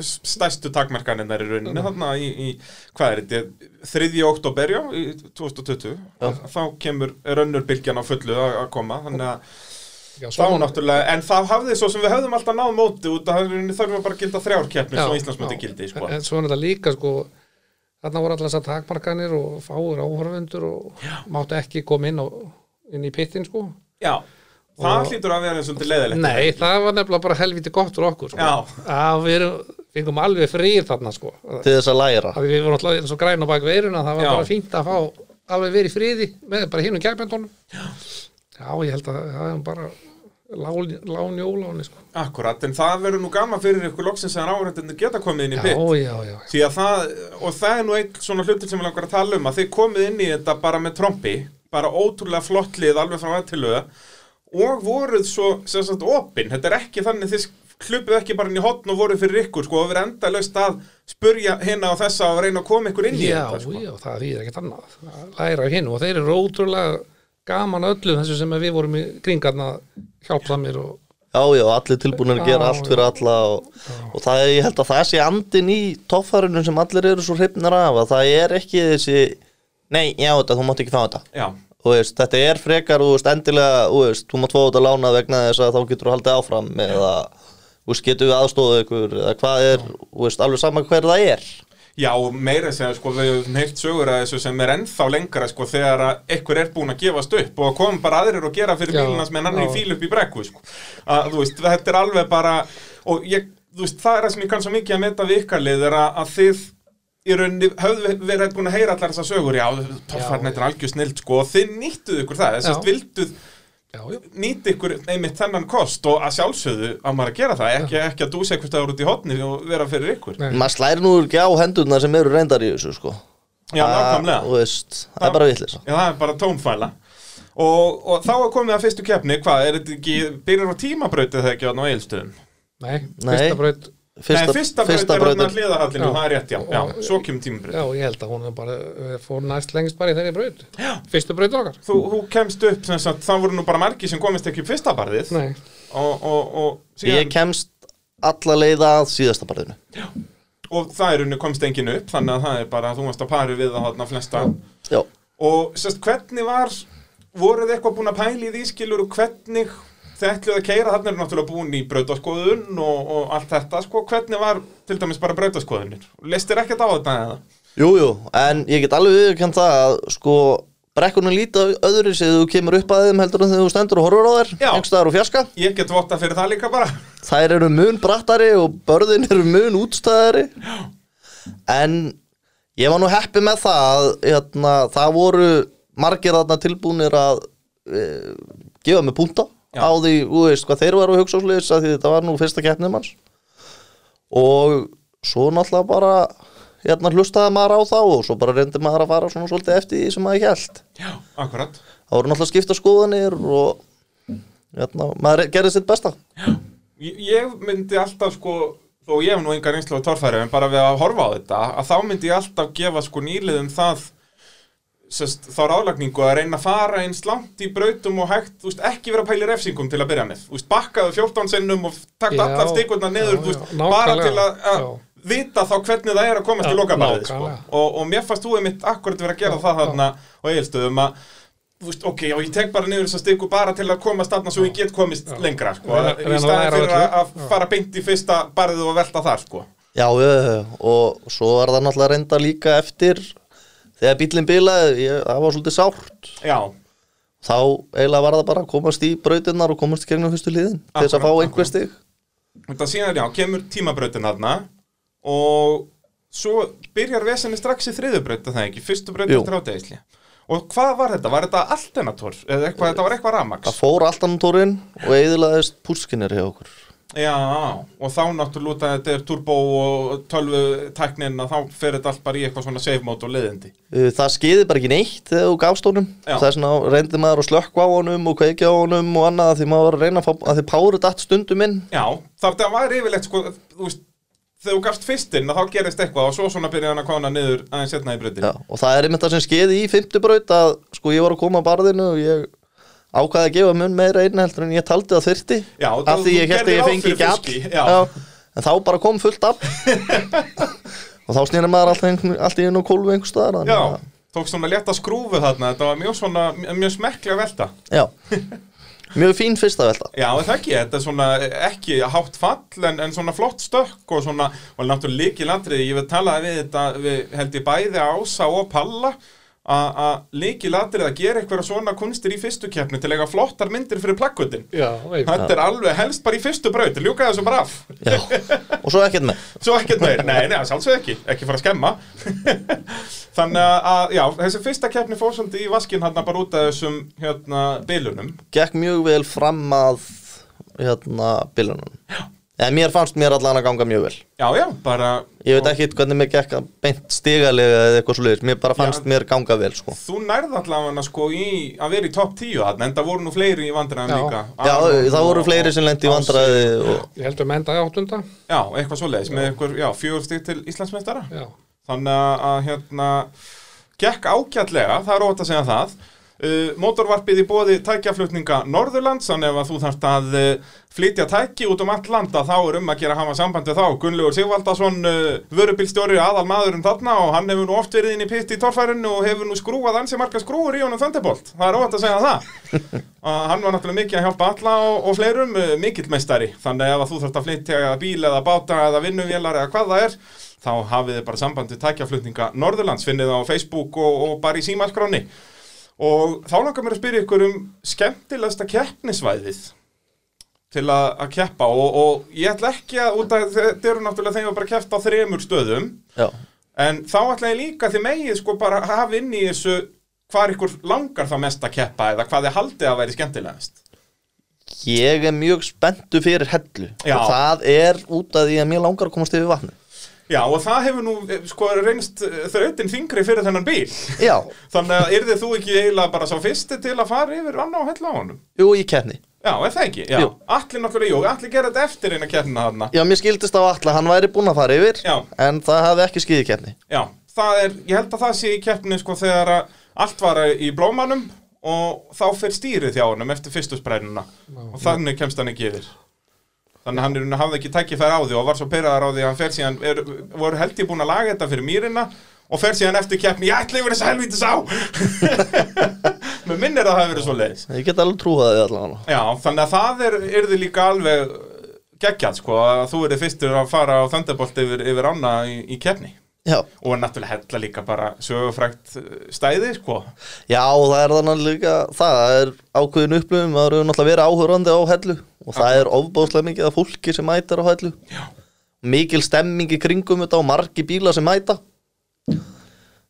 stærstu takmarkaninnar í rauninni þarna í, í hvað er þetta, 3. oktober já, í 2020 þá kemur rönnurbilgjan á fullu að að koma þannig að Já, þá náttúrulega, en það hafði svo sem við höfðum alltaf náð móti út að það þarf bara að gilda þrjár keppnir Já, svo Íslandsmóti já. gildi sko. en svo er þetta líka sko þarna voru alltaf þessar takmarkanir og fáir áhörfundur og máttu ekki koma inn, á, inn í pittin sko Já, það Og- hlýtur að vera svolítið leiðilegt Nei, það var nefnilega bara helviti gott fyrir okkur sko. Já. að við erum, fengum alveg frýr þarna sko. til þess að læra að við vorum alltaf eins og græn á bak veiruna það var Já. bara fínt að fá alveg verið í friði með bara hinum kæpendunum Já, ég held að það er bara láni óláni sko. Akkurat, en það verður nú gaman fyrir ykkur loksins að áhverjandinni geta komið inn í Já, pitt já, já Því að það, og það er nú einn svona hlutur sem við langar að tala um að þið komið inn í þetta bara með trompi bara ótrúlega flott lið alveg frá að til löga og voruð svo sem sagt opinn, þetta er ekki þannig þið hlupið ekki bara inn í hotn og voruð fyrir ykkur sko og verið enda löst að spurja hérna og þessa og reyna að koma ykkur inn í Já, þetta sko. já, það er ekkert annað að læra hinn og þeir eru ótrúlega gaman öllu þessu sem við vorum í kringarna hjálpsamir og Já, já, allir tilbúinir að gera Já, allt fyrir alla og, og það er, ég held að það sé andin í toffærunum sem allir eru svo hrifnir af að það er ekki þessi Nei, já, þetta, þú mátt ekki fá þetta. Já, veist, þetta er frekar, þú veist, endilega, þú veist, þú mátt fá þetta lána vegna þess að þá getur þú haldið áfram eða, þú veist, getur við aðstóðu ykkur eða hvað er, þú veist, alveg sama hver það er. Já, meira að segja, sko, við höfum heyrt sögur að þessu sem er ennþá lengra, sko, þegar að einhver er búin að gefast upp og koma bara aðrir og gera fyrir Já, bílunars með hann í fíl upp í brekku, sko. Að, veist, þetta er alveg bara, og ég, veist, það er það sem ég kann svo mikið að meta við ykkar lið, er að, að þið í rauninni höfðu verið búin að heyra allar þessar sögur, já, er algjör snild, sko, og þið nýttuð ykkur það, þess að vilduð nýtt ykkur einmitt þennan kost og að sjálfsögðu að maður að gera það, ekki, ekki að dúsa eitthvað staður út í hotni og vera fyrir ykkur. Maður slæri nú ekki á hendurna sem eru reyndar í þessu, sko. Já, Það- nákvæmlega. Þú veist, það er bara vitlisa. Já, það er bara tónfæla og, og þá er komið að fyrstu keppni hvað, er þetta ekki, byrjar á tímabrautið þegar ekki á eilstöðum? nei, Nei. fyrsta braut Nei, fyrsta braut er brautin. hérna hliðahallinu, Já. það er rétt, já, já, Og- svo kemur tímabraut Já, ég held að hún er bara eh, fór næst lengst bara í þeirri braut Já. Fyrstu braut okkar Þú, þú kemst upp, sem sagt, það voru nú bara margi sem komist ekki upp fyrsta barðið Nei, og, og, og Ég kemst alla leiða að síðasta barðinu. og það er unni komst engin upp, þannig að það er bara þú varst að pari við að hátna flesta Já. og sérst, hvernig var voruð þið eitthvað búin að pæla í því skilur og hvernig þið ætluð að keira þarna eru náttúrulega búin í brautaskoðun og, og allt þetta, sko, hvernig var til dæmis bara brautaskoðunir, leistir ekkert á þetta eða? Jú, jú, en ég get alveg viðurkennt það að, sko, brekkunum líta öðru sem þú kemur upp að þeim heldur en þegar þú stendur og horfur á þær, Já. einhverstaðar og fjarska. Ég get votta fyrir það líka bara Þær eru mun brattari og börðin eru mun útstæðari En ég var nú heppi með það að hérna, það voru margir þarna tilbúnir að e, gefa mig púnta Já. Á því, þú veist, hvað þeir varu að hugsa sliðis að því þetta var nú fyrsta keppnið manns. Og svo náttúrulega bara hérna hlustaði maður á þá og svo bara reyndi maður að fara svona svolítið eftir því sem maður held Já, akkurat. Það voru náttúrulega skipta skoðanir og hérna, maður gerði sitt besta. Ég, ég myndi alltaf sko þó ég hef nú engar einslu á torfæri en bara við að horfa á þetta að þá myndi ég alltaf gefa sko nýliðum það sest, þá ráðlagningu að reyna að fara eins langt í brautum og hægt, veist, ekki vera að pæli refsingum til að byrja með, veist, bakkaðu 14 sinnum og takta Já, allar stikurnar niður, já, veist, já, bara til að, já. vita þá hvernig það er að komast Já, í lokabarðið, sko. og, og mér fannst þú einmitt akkurat vera að gera Já, það já. þarna á eigilstöðum að þú veist, ok, og ég tek bara niður þess að stiku bara til að komast þarna svo ég get komist lengra, sko, í staðin fyrir að, fara beint í fyrsta barðið og velta þar, sko. Já, já, já, og svo er það náttúrulega reynda líka eftir þegar bílinn bilaði, það var svolítið sárt Já, þá eiginlega var það bara að komast í brautinnar og komast í gegnum fyrstu liðin til þess að fá einhver stig þetta síðan, já, kemur tímabrautin þarna og svo byrjar vesenni strax í þriðubraut, það ekki, fyrstu braut eftir ádegisli. Og hvað var þetta? Var þetta alternator? Eða eitthvað, þetta var eitthvað ramax? það fór tórin og eiginlegaðist púrskinir hjá okkur Já, og þá náttúrulega þetta er turbo og tölvu tæknin að þá fer þetta allt bara í eitthvað svona save mode og leiðindi. Það skeiði bara ekki neitt þegar þú gafst honum Já. þess vegna reyndi maður að slökkva á honum og kveikja á honum og annað því maður var að reyna að fá að því páru datt stundum inn Já, það var yfirleitt sko, þú veist, þegar þú gafst fyrstinn að þá gerist eitthvað og svo svona byrjaði hann að kona niður aðeins setna í brautinu. Já, og það er einmitt það sem skeiði í fimmtubraut að sko ég var að koma að barðinu og ég ákvaði að gefa mun meira einn heldur en ég taldi það þyrti Já, af því ég að gerðir ég fengi ekki all en þá bara kom fullt af. Og þá snýri maður allt í einu kólfu einhver staðar Já, að- tók svona létta skrúfu þarna, þetta var mjög svona, mjög smekklega velta. já. mjög fín fyrsta velta. Já, það ekki, þetta er svona ekki hátt fall en, en svona flott stökk og svona, og náttúrulega líki landriði, ég vil tala við þetta, við held ég bæði Ása og Palla að líki landriði að gera eitthvað svona kunstir í fyrstu keppni til að eiga flottar myndir fyrir plakkutin. Já. Þetta er alveg helst bara í fyrstu braut, ljúka þessu bara af. já. og svo ekkert með Svo ekkert meir, nei, nei, sjálfsög ekki, ekki fara að skemma Þannig að- já, þessi fyrsta keppni fór svolítið í vaskinn hann bara út af þessum, hérna, bilunum gekk mjög vel fram að hérna bilunum en mér fannst mér allan að ganga mjög vel. Já, já, bara ég veit ekki hvernig mér gekk að beint stigalega eða eitthvað svo mér bara fannst Já. mér ganga vel sko. Þú nærð allavega sko að vera í topp 10 þarna, en það voru nú fleiri í vandræðum Já. líka. Já, Aron það voru fleiri sem lendi í vandræði og Ég heldur með enda áttunda. Já, eitthvað svoleiðis, með eitthvað, já, fjögur stík til Íslandsmeistara. Já, Þannig að, að, hérna, gekk ágætlega, það er ótt að segja það Uh, mótorvarpið í bóði tækjaflutninga Norðurlands, þannig að þú þarft að uh, flytja tæki út um allt landa þá er um að gera hafa samband við þá. Gunnlaugur Sigvaldason, uh, vörubílstjóri aðal maðurinn þarna og hann hefur nú oft verið inn í pitt í torfærinu og hefur nú skrúað ansi marga skrúur í honum Thunderbolt. Það er óvægt að segja það. Hann var náttúrulega mikið að hjálpa alla og, og fleirum mikill meistari, þannig að þú þarft að flytja bíl eða báta eða vinnuvélar eða hvað það er þá hafið þið bara samband við tækjaflutninga Norðurlands, finnið það á Facebook og, og bara í símaskráni og þá langar mér að spyrja ykkur um skemmtilegsta keppnisvæðið til að, að keppa. Og, og ég ætla ekki að, að þetta eru náttúrulega þegar við bara keppt á þremur stöðum Já, en þá ætla ég líka því megið sko bara að hafa inn í þessu hvað ykkur langar það mest að keppa eða hvað þið haldið að væri skemmtilegast. Ég er mjög spenntu fyrir hellu. Já. og það er út af því að mér langar að komast yfir vatnu Já og það hefur nú eh, sko reynst þrautin þingri fyrir þennan bíl. Já, þannig að yrðið þú ekki eiginlega bara sá fyrsti til að fara yfir anna og hella á honum? Jú, í keppni. Já, er það ekki? Já, Jú. allir náttúrulega, jú, allir gera þetta eftir eina keppnina þarna. Já, mér skildist á alla, hann væri búinn að fara yfir Já. En það hafði ekki skiði keppni. Já, það er, ég held að það sé í keppni sko þegar að allt var í blómanum og þá fer stýrið hjá honum eftir fyrstu sprænuna og þannig kemst hann ekki yfir þannig að hann er, hafði ekki tækifæri á því og var svo pyrraðar á því að hann fer síðan er, voru held ég búin að laga þetta fyrir mýrina og fer síðan eftir keppni, ég ætla yfir þess að helvítis á! Mér minnir að það hafi verið svo leiðis Ég get alveg trúið því allavega. Já, þannig að það er, er þið líka alveg geggjað sko að þú erið fyrstur að fara á Thunderbolt yfir, yfir ána í, í keppni. Já, og náttúrulega hella líka bara sögufrækt eh, stæði sko. Já, það er þannig líka, það er ákveðin upplifum, það eru náttúrulega verið áhörandi á hellu og það er ofbáðslega mikið af fólki sem mætar á hellu. Já. Mikil stemming í kringum þetta og margi bíla sem mæta.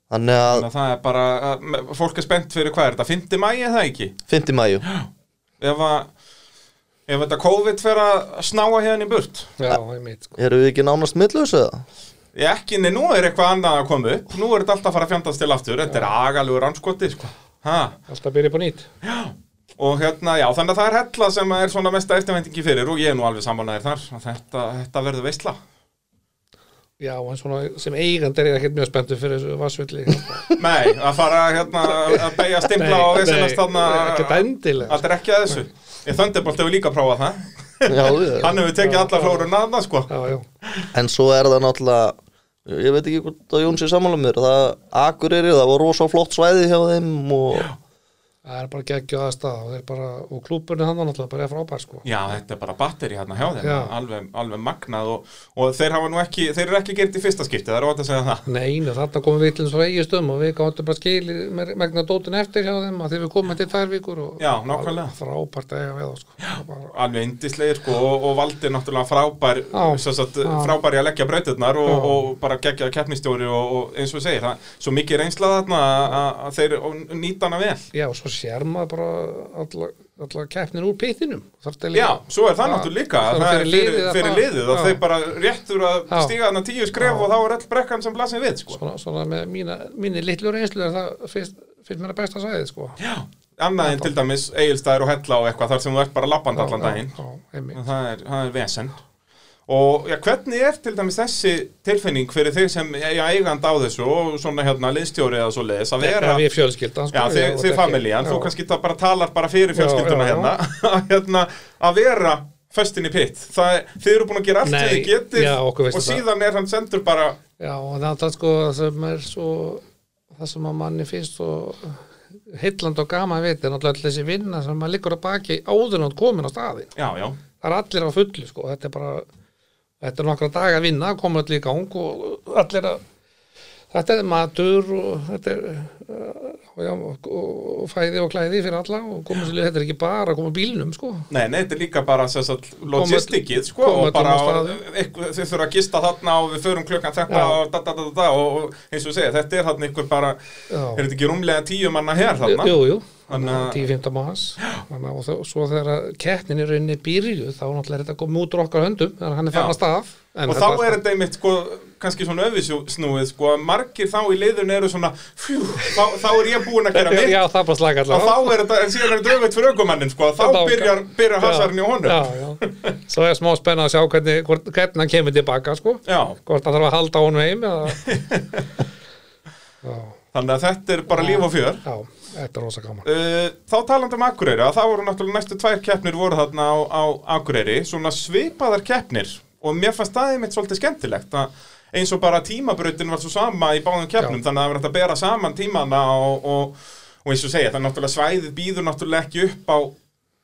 Þannig að þannig að það er bara, að, fólk er spennt fyrir hvað er þetta, 5. mæi er það ekki 5. mæju, ef að ef þetta COVID fer að snáa hérna í burt Já, ég meit sko. eru við ekki nánast millus eða? ég ekki, nei, nú er eitthvað annað að koma upp nú er þetta alltaf að fara að fjandast til aftur þetta er agalugur anskoti sko. ha. Alltaf byrja på nýtt og hérna, já, þannig að það er hella sem er svona mesta eftirvæntingi fyrir og ég er nú alveg samanæðir þar. Að þetta, þetta verður veistla Já, en svona sem eigandi er ég ekkert mjög spenntur fyrir þessu vassvilli Nei, að fara hérna að beigja stimpla og þarna Ekkert endilega. Það er ekki að þessu. Ég Thunderbolt hefur líka prófað það. Já, Hann hefur tekið alla flóruna þarna sko. Já, já, en svo er það náttúrulega ég veit ekki hvort að Jón sé sammála mér það Akureyri, það var rosa flott svæði hjá þeim og það er bara geggjöð aðstæða og, og klúburinn hann var náttúrulega bara frábær sko. Já, þetta er bara batteri hérna hjá þeim Já. alveg, alveg magnað og, og þeir hafa nú ekki Þeir eru ekki gert í fyrsta skipti, það er ótt að segja það Neinu, þarna komum við til svo eigistum og við gáttum bara skili megna dótin eftir hjá þeim að þeir við komum til þær vikur og Já, nákvæmlega. frábært eiga við sko. bara, Alveg indislegir sko og, og valdi náttúrulega frábær Já. sagt, Já. frábær í að leggja brautirnar og, Já. og bara geggja keppnistjóri og, og eins og segir, það, að- að sér maður bara alla, alla keppnin úr pittinum. Já, svo er það náttúrulega líka Það er fyrir fyrir, liðið að fyrir það- liðið Já. þeir bara réttur að stíga þarna tíu skref og þá er öll brekkan sem blasir við sko. svona, svona með mína, mínu litlu reynslu er það fyrst mér að besta sæðið sko. Já, annað en til dæmis eigilstæður og hella og eitthvað þar sem þú ert bara lappand allan daginn. það er, er vesen og já, hvernig er til dæmis þessi tilfinning fyrir þig sem já, eigand á þessu og svona hérna liðstjóri eða svo leiðis að vera Við fjölskyldan sko, Já, þið, og þið familjan, þú kannski það bara talar bara fyrir fjölskylduna hérna, hérna að vera föstin í pitt. Það, þið eru búin að gera allt sem þið okkur og það. síðan er hann sendur bara Já, og það er sko það sem er svo það sem að manni finnst svo heilland og gaman vita er náttúrulega öll þessi vinna sem maður liggur að baki áður hann komin á staðin já, já, það er allir á fullu sko þetta er bara þetta er nokkra daga að vinna, koma allir í gang og allir að þetta er matur og þetta er og, og fæði og klæði fyrir alla og koma sér, þetta er ekki bara að koma bílnum sko nei, nei, þetta er líka bara logistikið, sko, og bara þið þurfa að gista þarna og við förum klukkan þetta Já. og da, da, da, da, og, eins og segja, þetta er þarna einhver bara, Já. er þetta ekki rúmlega tíu manna hér þarna? Jú, jú, Þannig að- 10-15 manns Þannig að- og þó- svo þegar keppnin er rauninni byrju þá náttúrulega er þetta komið út úr okkar höndum þannig að hann er Já. að stað En og þá er þetta einmitt sko, kannski svona öfisnúið sko, að margir þá í liðun eru svona fjú, þá, þá er ég búinn að gera mitt. Já, það bara slaka og allavega þá er þetta, en síðan er þetta öfitt fyrir aukumannin sko, þá byrjar, byrjar hasarinn í honum. Já, já. Svo er smá spenna að sjá hvernig, hvernig hann kemur tilbaka sko. Já, Hvort hann þarf að halda honum heim þannig að þetta er bara líf og fjör. Já, þetta er rosa gaman. Uh, þá talandi um Akureyri að það voru náttúrulega næstu tvær keppnir voru þarna á, á Akureyri svona svipaðar keppnir. Og mér fannst staðið mitt svolítið skemmtilegt að eins og bara tímabrautin var svo sama í báðum keppnum þannig að það var hægt að bera saman tímana og, og, og eins og segja það er náttúrulega svæðið býður náttúrulega ekki upp á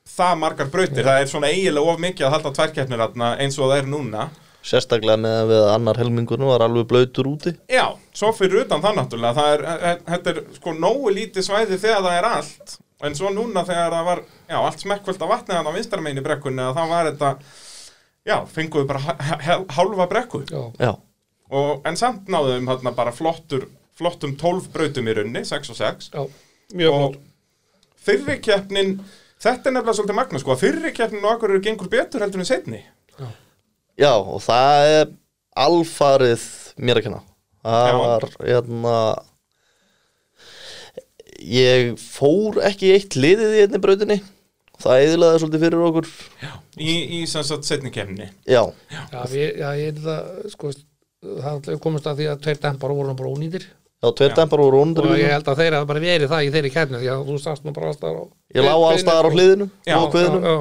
það margar brautir, það er svona eiginlega of mikið að halda tvær keppnir þarna eins og það er núna. Sérstaklega með að annar helmingurinn var alveg blöytur úti. Já, svo fyrir utan það náttúrulega það er, e- e- þetta er sko nógu lítið svæði þegar það er allt en svo núna þegar það var, já, allt smekkvöld af vatni þannig á vinstarmein í brekkunni að það var þetta já, fenguðu bara hálfa brekku. Já, Já, og, en samt náðum þarna bara flottur flottum 12 brautum í runni, 6 og 6 já, mjög flott. fyrri keppnin þetta er nefnilega svolítið magna sko að fyrri keppnin og okkur eru gengur betur heldur en setni já. Og það er alfarið mér að kenna. Það Já. var, hérna Ég fór ekki í eitt liðið í einni brautinni. Það eðlaði svolítið fyrir okkur. Í, í sem sagt setni keppni Já, Já, við, já ég er það, sko það komist að því að tveir dempar voru bara ónýtir. Já, tveir Já. dempar voru ónundur og ég held að þeir hafa bara verið það í þeirri kærni því að þú sást nú bara alltaf á Ég lá allstaðar á hliðinu Já, og kviðinu Já,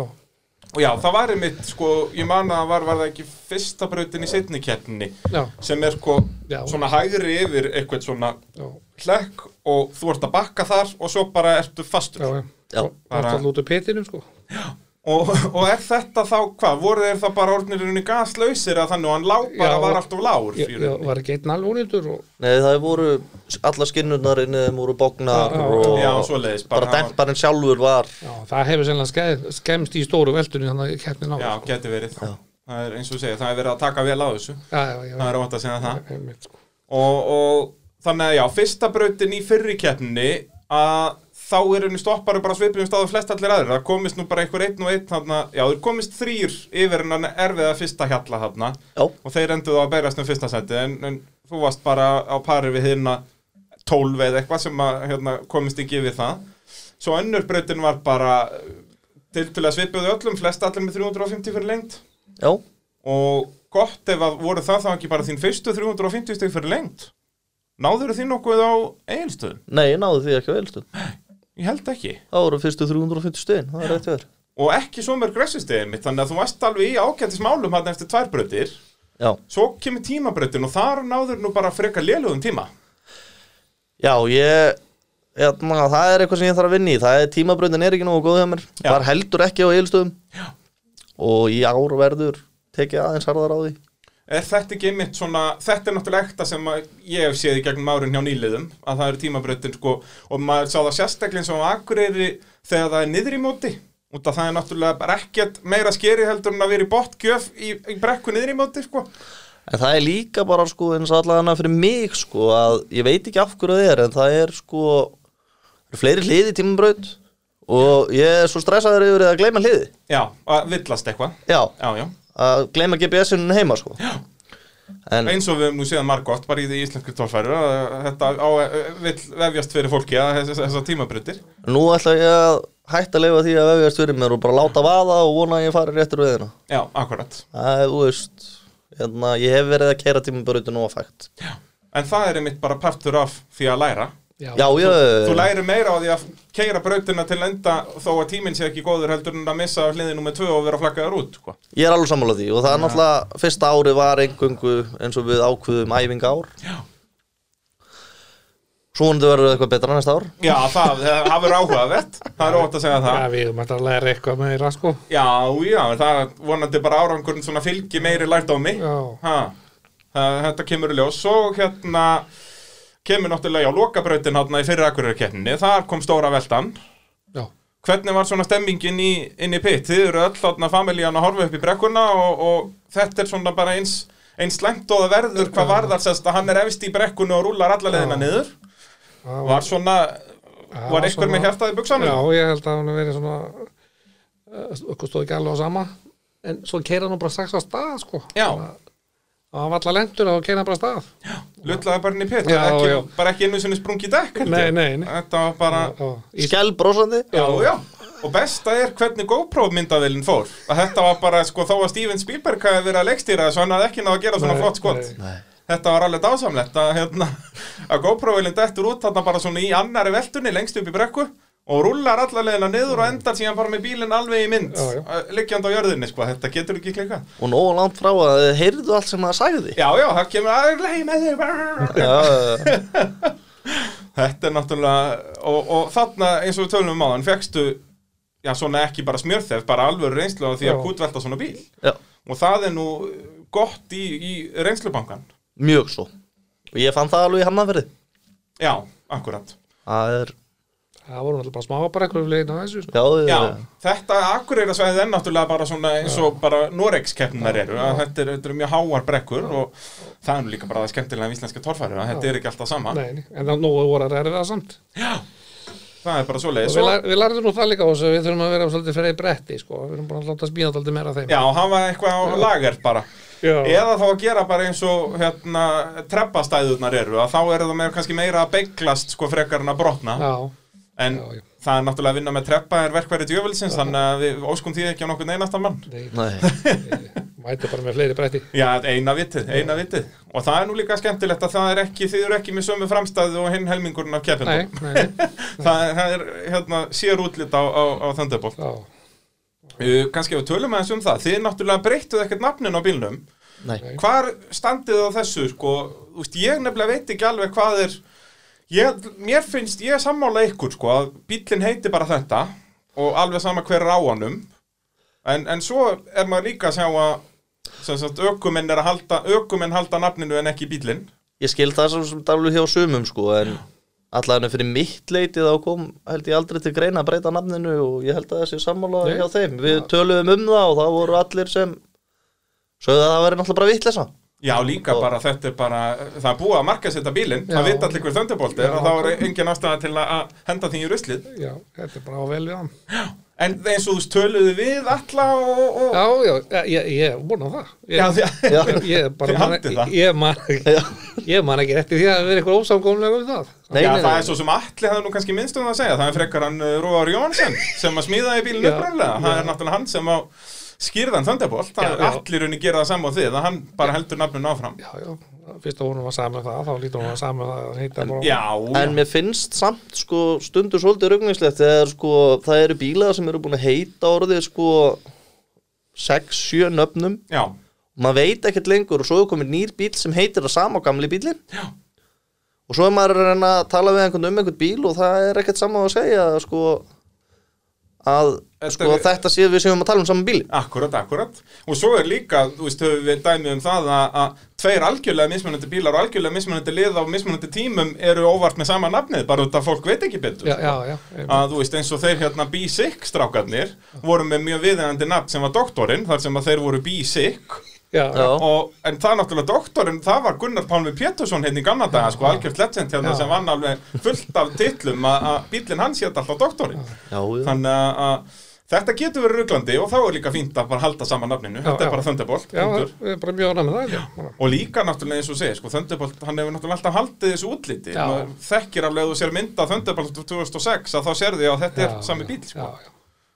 og já, það var einmitt sko, ég man að það var, var það ekki fyrsta brautin í setni já, sem er sko Já. svona hægri yfir eitthvað svona já, hlekk og þú ert að bakka þar og svo bara ertu fastur. Já, já. Já, bara alltaf út úr pitinu sko og, og er þetta þá hvað, voru þeir það bara orðnirinn í gaslausir að þannig og hann lá bara Já, var og- alltaf lár ég, í ég rauninni? var ekki einn ónýtur og Nei, það voru alla skinnurnar inni þeim voru bóknar Já, já, og já, svoleiðis, bara- bara demparinn sjálfur var já, það hefur sennilega skeð, skemmst í stóru veldunni þannig að keppnin á já, sko. geti verið Já. það er eins og segja, það er verið að taka vel á þessu já, já, já, það er ótt að segja það einmitt, sko. og, og þannig að já, fyrsta brautin í fyrri keppninni að þá er henni stopparu bara svipum stáðu flest allir aðrir, það komist nú bara einhver einn og einn þarna, já, þeir komist þrýr yfir hennan erfiða fyrsta hjalla Já, og þeir enduðu að beirast um fyrsta seti en, en þú varst bara á pari við hérna 12 eða eitthvað sem að hérna, komist ekki yfir það. Svo önnur brautin var bara til til að svipuðu öllum, flest allir með 350 fyrir lengt já, og gott ef að voru það þá ekki bara þín fyrstu 350 stygg fyrir lengt náður þín nokkuð á eigilstöðum? nei, náði því ekki á eilstöð Ég held ekki. Það voru fyrstu 350 stegin, það er rétt verið og ekki svo mörg græsustegi mitt þannig að þú varst alveg í ágættis málum hann eftir tvær brautir. Já, svo kemur tímabrautin og þar náður nú bara frekar lélugum tíma. Já, ég hérna, það er eitthvað sem ég þarf að vinna í. Það er tímabröndin er ekki nógu góð hjá mér. Já. það heldur ekki á eilstöðum já. og í ár verður tekið aðeins harðar á því Er þetta ekki einmitt svona, þetta er náttúrulega ekta sem ég hef séð í gegnum árin hjá nýliðum að það eru tímabrautin sko og maður sá það sérstaklega eins og Akureyri þegar það er niður í móti af það er náttúrulega bara ekkert meira skeri heldur en að vera í botgjöf í, í brekku niður í móti sko. En það er líka bara sko eins og allavega fyrir mig sko að ég veit ekki af hverju það er en það er sko það eru fleiri hliði í tímabraut og ég er svo stressaður yfir að gleyma hliði. Já, að villast eitthvað. Já, Já, já að gleyma GPS-inu heima sko. Eins og við höfum nú séð margótt bara í því íslenskri tólfæru þetta á, vill vefjast fyrir fólki að þessar þessa tímabrautir. Nú ætla ég að hætta að leifa því að vefjast fyrir mér og bara láta vaða og vona að ég fari réttur veðina Já, akkurat. Það er, veist hérna, ég hef verið að keira tímabrautinu og fægt. En það er einmitt bara partur af því að læra já, ég, Þú lærir meira á því að keira brautina til enda þó að tíminn sé ekki góður heldur en að missa hliðinu með tvö og vera flakkaður út sko. ég er alveg sammála því og það er náttúrulega fyrsta ári var engöngu eins og við ákveðum æfinga ár Já. svo vonandi verður eitthvað betra næsta ár. Já, það, það verður áhugavert. Það er ótt að segja það. Já, við erum alltaf að læra eitthvað meira sko. Já, já, það vonandi bara árangurinn svona fylgi meiri Já, ha, það, Þetta kemur í ljós. Svo hérna kemur náttúrulega á lokabrautin hérna í fyrir akkurarkeppninni Þar kom stóra veltan já, Hvernig var svona stemmingin í, inn í pitt? Þið eru öll þarna familjan að horfa upp í brekkuna og, og þetta er svona bara eins, eins slæmt og það verður hvað varðar sérst að hann er efst í brekkunni og rúlar alla leðina niður. Var svona, var einhver með hjartað í buksanum? Já, ég held að hann verið svona uh, okkur stóð ekki alveg á sama en svo keira hann bara strax á stað sko Já. og hann var alltaf lendur og hann bara stað Lullaði bara inn í pitt, bara ekki einu sinni sprungi dekk. held ég. Nei, nei, nei. Þetta var bara, í- skellbrósandi já, já. Og besta er hvernig GoPro myndavélinn fór. Að þetta var bara, sko, þó að Steven Spielberg hafi verið að leikstýra þessu, hann hafði ekki náða að gera svona Nei, flott skot. nei. Nei. þetta var alveg dásamlegt að, hérna, að GoPro-vilin dettur út þarna bara svona í annari veltunni lengst upp í brekku og rullar alla leiðina niður og endar síðan bara með bílinn alveg í mynd uh, liggjandi á jörðinni, sko, þetta getur ekki klikað Og nógu langt frá að þið heyrðu allt sem það sagði Já, já, það kemur að leið með þig Þetta er náttúrulega og, og þarna eins og við tölum um á hann fegstu, já svona ekki bara smjörþef bara alvöru reynslu á því að kútvelta svona bíl. Já, og það er nú gott í, í reynslubankan mjög svo. Og ég fann það alveg í hannafyrði Já, akkurat. Það er, það voru náttúrulega bara smábrekkur við leiðin á þessu sko. já, Já, já, þetta Akureyra er náttúrulega bara svona eins og bara Noregskeppnar eru að þetta eru er mjög háar brekkur og það er nú líka bara það skemmtilega við íslenska torfæri þetta er ekki alltaf sama. Nei, nei, en það nógu voru að ræða það samt það er bara svo leiðis við, lær, við lærðum nú það líka á þessu við þurfum að vera svolítið fyrir í bretti sko. við erum bara að láta spína alltaf meira af þeim. Já, hafa eitthvað lager bara. Já. eða þá að gera bara eins og hérna, treppastæðurnar eru að þá eru það með kannski meira að beiglast sko frekar en að brotna. Já, en já, já. það er náttúrulega að vinna með treppa er verkværi djöfelsins þannig að við óskum því ekki á nokkuð einasta mann. Nei, mæti bara með fleiri bretti. Já, eina vitið, eina vitið. Og það er nú líka skemmtilegt að það er ekki þið eru ekki með sömu framstæðu og hinn helmingurinn af nei. það, er- það er hérna, sér útlit á, á, á Thunderbolt. Já, uh, kannski ef við tölum aðeins um það þið náttúrulega breyttuð ekkert nafnin á bílnum. Nei, hvar standið á þessu sko, þú veist, ég nefnilega veit ekki alveg hvað er ég, mér finnst, ég er sammála ykkur sko, að bílinn heiti bara þetta og alveg sama hver er á honum. En, en svo er maður líka að sjá að sem sagt, ökumenn er að halda ökumenn halda nafninu en ekki bílinn Ég skil það sem sem dálur hjá sumum sko En allavega fyrir mitt leiti þá kom held ég aldrei til greina að breyta nafninu og ég held að þessi sammála Nei. hjá þeim. Við töluðum um það og það voru allir sem sögðu að það væri náttúrulega bara vitleysa Já, líka Og- bara, þetta er bara, það er búið að marka setja bílinn, Já. það vita allir hver Thunderbolt er Já. og þá er engin ástæða til að að henda því í ruslið. já, þetta er bara á vel við hann En eins og þú veist, töluðu við alla og... og... Já, já, ég, ég, er búin á það Já, Ég, því, Já. ég, ég bara Þið man, haldið það. ég, man, ég man ekki eftir því að vera eitthvað ósamgómlega um það Nei, Já, nei, það er svo sem allir hefði nú kannski minnst um það að segja, það er frekar hann uh, Róar Jónsson sem að smíðaði bílinn Já, upprænlega, það já. er náttúrulega hann sem á skýrðan Thunderbolt, það er allir unni gera það saman á þið, að hann bara heldur nafninu áfram. Já, já, fyrst að hún var saman það þá lítur hún var saman það að heita bara Já, En mér finnst samt sko stundur svolítið rugningslegt þegar sko það eru bílar sem eru búin að heita orðið sko 6-7 nöfnum. Já, og maður veit ekkert lengur og svo er komið nýr bíl sem heitir það sama og gamli bílinn Já. og svo er maður að reyna að tala við einhvern um einhvern bíl og það er ekkert sama að segja sko að sko, er- þetta séð við séum að tala um saman bílinn akkurat, akkurat. Og svo er líka, þú veist, höfum við dæmið um það að, að tveir algjörlega mismunandi bílar og algjörlega mismunandi lið á mismunandi tímum eru óvart með sama nafnið, bara út að fólk veit ekki betur. Já, já, já, einmitt. að þú veist eins og þeir hérna B-Sick strákarnir voru með mjög viðegandi nafn sem var doktorinn þar sem að þeir voru B-Sick já, Já. og, en það er náttúrulega doktorinn það var Gunnar Pálmi Pétursson hérna í gamla daga sko algjört legend hérna Já. sem vann alveg fullt af titlum að, að bílinn hans hétt alltaf doktorinn Já, já. þannig að, að þetta getur verið ruglandi og þá er líka fínt að bara halda saman nafninu þetta já. er bara Thunderbolt já, punktur. við erum bara mjög ánægð með það já. Og líka náttúrulega eins og segir, sko, Thunderbolt, hann hefur náttúrulega alltaf haldið þessu útliti. Já. Þekkir alveg ef þú sér mynda Thunderbolt 2006 að þá sérðu að þetta er Já, sami já, bíl, sko. já, já.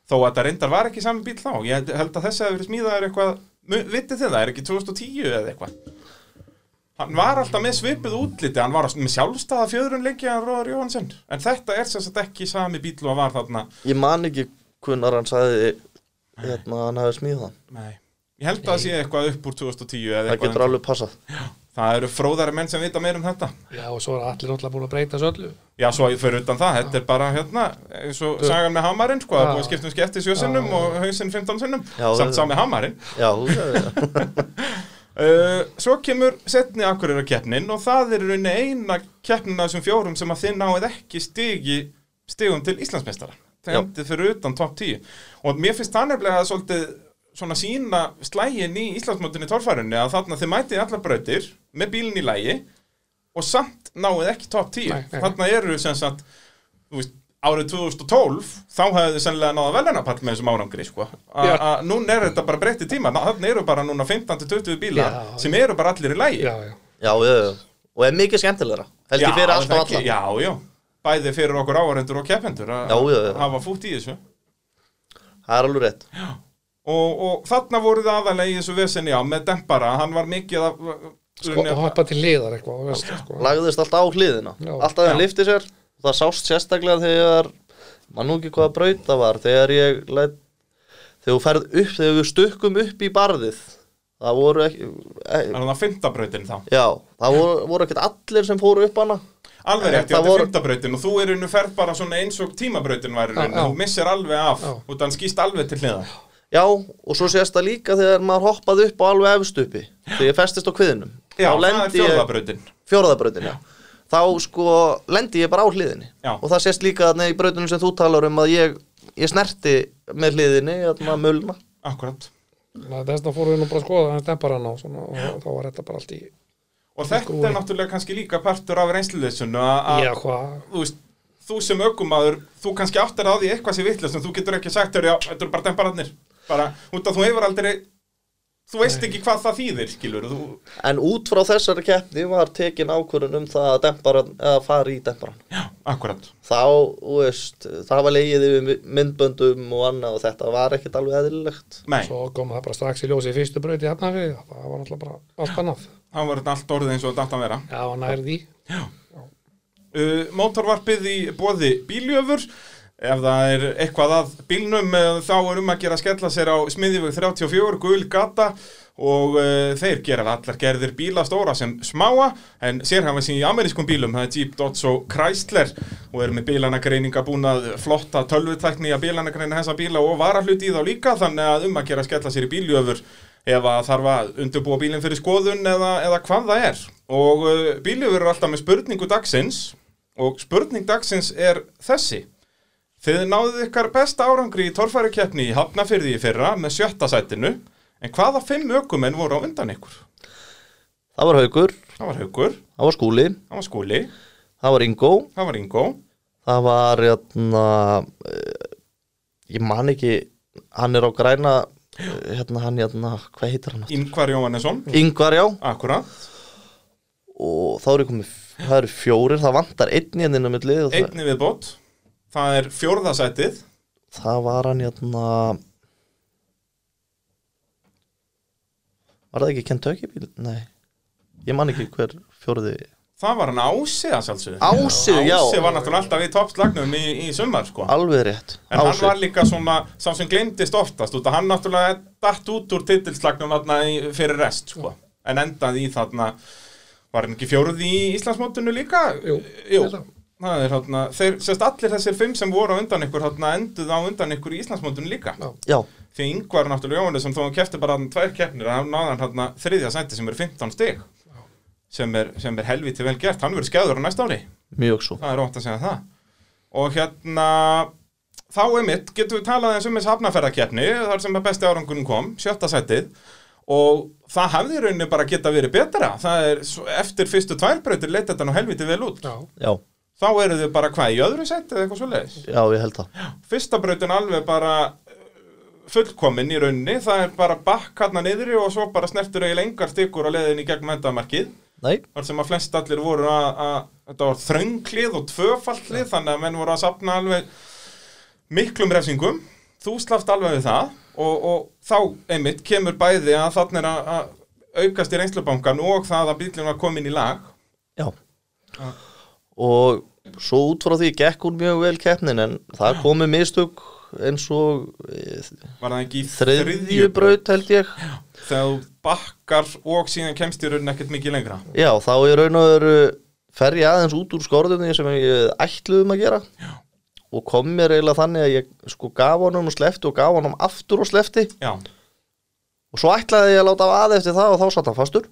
Þó að þetta reyndar var ekki sami bíl þá. Ég held að þessi hefur verið smíðaður eitthvað, vitið þið það, er ekki 2010 eða eitthvað. Hann var alltaf með svipið útliti, hann var með sjálfstæða fjöðrun lengi að Róðar Jóhansson. En þetta er sem sagt ekki sami bíl og var þarna. Ég man ekki hvernar hann sagði hérna að hann hafi smíðað hann Nei. Ég held að það sé eitthvað upp úr 2010 eða Það getur alveg passað Það eru fróðari menn sem vita meir um þetta. já, og svo er allir náttúrulega búin að breyta þessu öllu Já, svo fyrir utan það, þetta er bara hérna, eins og sagan með hamarinn, sko, Já. að skipta um skefti sjösinnum Já. og hausinn 15 sinnum, Já, samt já. sami hamarinn. Já, já, já. Uh, svo kemur setni akkurira keppnin og það er í rauninni eina keppnin af þessum fjórum sem að þið náið ekki stigi, stigum til Íslandsmeistara. Já. endið fyrir utan topp 10. Og mér finnst það nefnilega að svolítið svona sína slægin í Íslandsmótinni torfærunni að þarna þið mætið allar brautir með bílinn í lægi og samt náið ekki topp 10. Nei, nei. Þarna eru sem sagt, þú veist, árið 2012 þá hefðu þið sennilega náða velunapall með þessum árangri sko. A- Já. a- núna er þetta bara breytti tíma þannig eru bara núna 15-20 bíla Já. sem eru bara allir í lægi já, já, já, já, já. Og er mikið skemmtilegra alla ekki- já, já, bæði fyrir okkur áhærendur og keppendur að hafa fútt í þessu. Það er alveg rétt. Og, og þarna voru það aðalega í þessu vesinni já, með dempara, hann var mikið að sko, og hoppa til liðar eitthvað veist, sko. lagðist alltaf á hliðina. Já. alltaf þegar hann lifti sér. Það sást sérstaklega þegar mann nú ekki hvaða braut það var þegar ég læt, þegar þú ferð upp þegar við stukkum upp í barðið það voru ekki e, Það er það fymtabrautin þá? Já, það voru, voru ekkert allir sem fóru upp hana Alveg rétt, já, Það þetta er fymtabrautin og þú er einu ferð bara svona eins og tímabrautin var í Já, rauninni, já. þú missir alveg af Já. og þann skýst alveg til hliðar. Já, og svo sést það líka þegar maður hoppaði upp á alveg efst uppi þegar ég festist á kviðinum Já, Þá það er lendi ég- fjórðabrautin. Fjóraðabrautin, já. Þá sko lendi ég bara á hliðinni. Já. og það sést líka þarna í brautinu sem þú talar um að ég, ég snerti með hliðinni, þarna mulna. Akkurat. Þess vegna fórum við nú bara að skoða svona, og þá var þetta bara allt í Og þetta Skrúi. er náttúrulega kannski líka partur af reynsluleysunu að þú þú sem ökumadur, þú kannski áttar á því eitthvað sem vittlust en þú getur ekki sagt þér, já, þetta eru bara tempararnir bara, út af þú hefur aldrei þú veist ekki hvað það þýðir, skilur þú, En út frá þessari keppni var tekin ákvörðun um það að demparan, að fara í demparan. akkurat. Þá, þú veist, það var leiðið yfir myndböndum og annað og þetta var ekkert alveg eðlilegt. Nei, svo kom það bara strax í ljósi í fyrstu braut í Hafnarfirði, það var náttúrulega bara allt annað, þá var þetta allt orðið eins og þetta átt að vera. Já, hann nærði því uh, Mótorvarpið í bóði bíljöfur ef það er eitthvað að bílnum eh, þá er um að gera að skella sér á smiðjövög 34, gul gata og uh, þeir gera allar gerðir bíla stóra sem smáa en sér hafa sín í amerískum bílum það er Jeep, Dodge og Chrysler og eru með bílanagreininga búin að flotta tölvutækni að bílanagreina þessa bíla og varahluti í þá líka þannig að um að gera að skella sér í bíljöfur ef að þarf að undirbúa bílinn fyrir skoðun eða, eða hvað það er. Og uh, bíljöfur er alltaf með spurningu dagsins og spurning dagsins er þessi Þið náðuð ykkar besta árangri í torfærukeppni í Hafnafyrði í fyrra með sjötta sætinu. En hvaða fimm ökumenn voru á undan ykkur? Það var Haugur, Það var Haugur, það var Skúli, það var Skúli, það var Ingo, það var Ingo, það var, hérna, eh, ég man ekki, hann er á græna, eh, hérna, hann, hérna, hvað heitir hann? Ingvar Jóhannesson, Ingvar, já, akkurat, og þá er ég komið, það eru fjórir, það vantar einn í enninu milli og það, einni viðbót, það er fjórðasætið, það var hann, hérna, var það ekki Kentucky bíl? Nei, ég man ekki hver fjóriði það var hann Ási að sjálfsögðu. Ási, já. Ási var náttúrulega alltaf í toppslagnum í, í sumar, sko. Alveg rétt En hann Ási. var líka svona, sá sem glemdist oftast, út að hann náttúrulega datt út úr titilslagnum fyrir rest, sko. En endaði í þarna, var hann ekki fjóruð í Íslandsmótinu líka? Jú, Jú. Það er hérna, þeir, sérst allir þessir fimm sem voru á undan ykkur, hérna enduð á undan ykkur í Íslandsmótinu líka. Já. Því yngvar náttúrulega Jóhannes sem þó hann kefti bara þarna tvær keppnir, hann náði hann hérna þriðja sæti sem er 15 stig. Sem er, sem er helviti vel gert, hann verður skjáður á næsta ári. mjög svo Það er ótt að segja það. Og hérna, þá er mitt, getum við talað eins um þessi hafnaferðakeppni, þar sem að besti árangunum kom, sjötta sætið, og það hefði í rauninni bara geta verið betra. Það er, svo- eftir fyrstu tværbrautir leita þetta nú helviti vel út. já, Já, Þá eru þau bara hvað, í öðru sætið eða eitthvað svo leiðis? já, ég held það Fyrsta brautin alveg bara uh, fullkomin í rauninni, það er bara bakk hérna niðri og svo bara snertur eiginlega engar stykkur á gegnum endamarkið. Nei, þar sem að flest allir voru að, að þetta var þrönglið og tvöfallið þannig að menn voru að sapna alveg miklum refsingum þú slaft alveg við það og, og þá einmitt kemur bæði að þannig er að, að aukast í reynslubankan og það að bílinn var komin í lag já Já. Og svo út frá því gekk hún mjög vel keppnin En það komu mistök eins og í þriðju braut held ég. Þú bakkar og síðan kemst í raunin ekkert mikið lengra. Já, þá er raun og veru fer ég aðeins út úr skorðunni sem ég ætluðum að gera. Já. og kom mér eiginlega þannig að ég sko gaf honum og slefti og gaf honum aftur og slefti já, og svo ætlaði ég að láta af að eftir það og þá satt hann fastur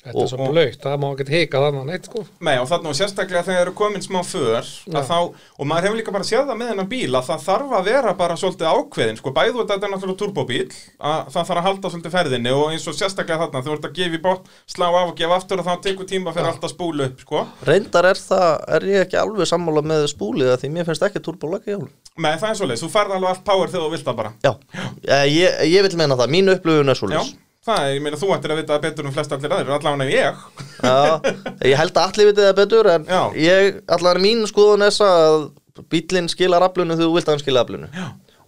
þetta Og- er svo blöytt, það má ekki hika þannig neitt sko. Nei, og þarna og sérstaklega þegar eru komin smá för Já. að þá, og maður hefur líka bara séð það með hennan bíl að það þarf að vera bara svolítið ákveðin sko, bæðu þetta er náttúrulega turbóbíl að það þarf að halda svolítið ferðinni og eins og sérstaklega þarna, þú ert að gefa í bótt slá af og gefa aftur og þá tekur tíma fyrir allt að spúlu upp, sko. Reyndar er það, er ég ekki alveg sammála með spúlið því mér finnst ekki jólum Nei, það er svolítið, þú færð alveg allt power þegar þú vilt það bara. Já, Eh, ég, ég vil meina það, mín upplifun er Já, svolítið það ég meina, þú ættir að vita það betur um flest allir aðrir, allavega en ég. Já, ég held að allir vitið það betur en Já. ég, allar mín skoðun er þess að bílinn skilar aflunu þegar þú vilt að hann skila aflunu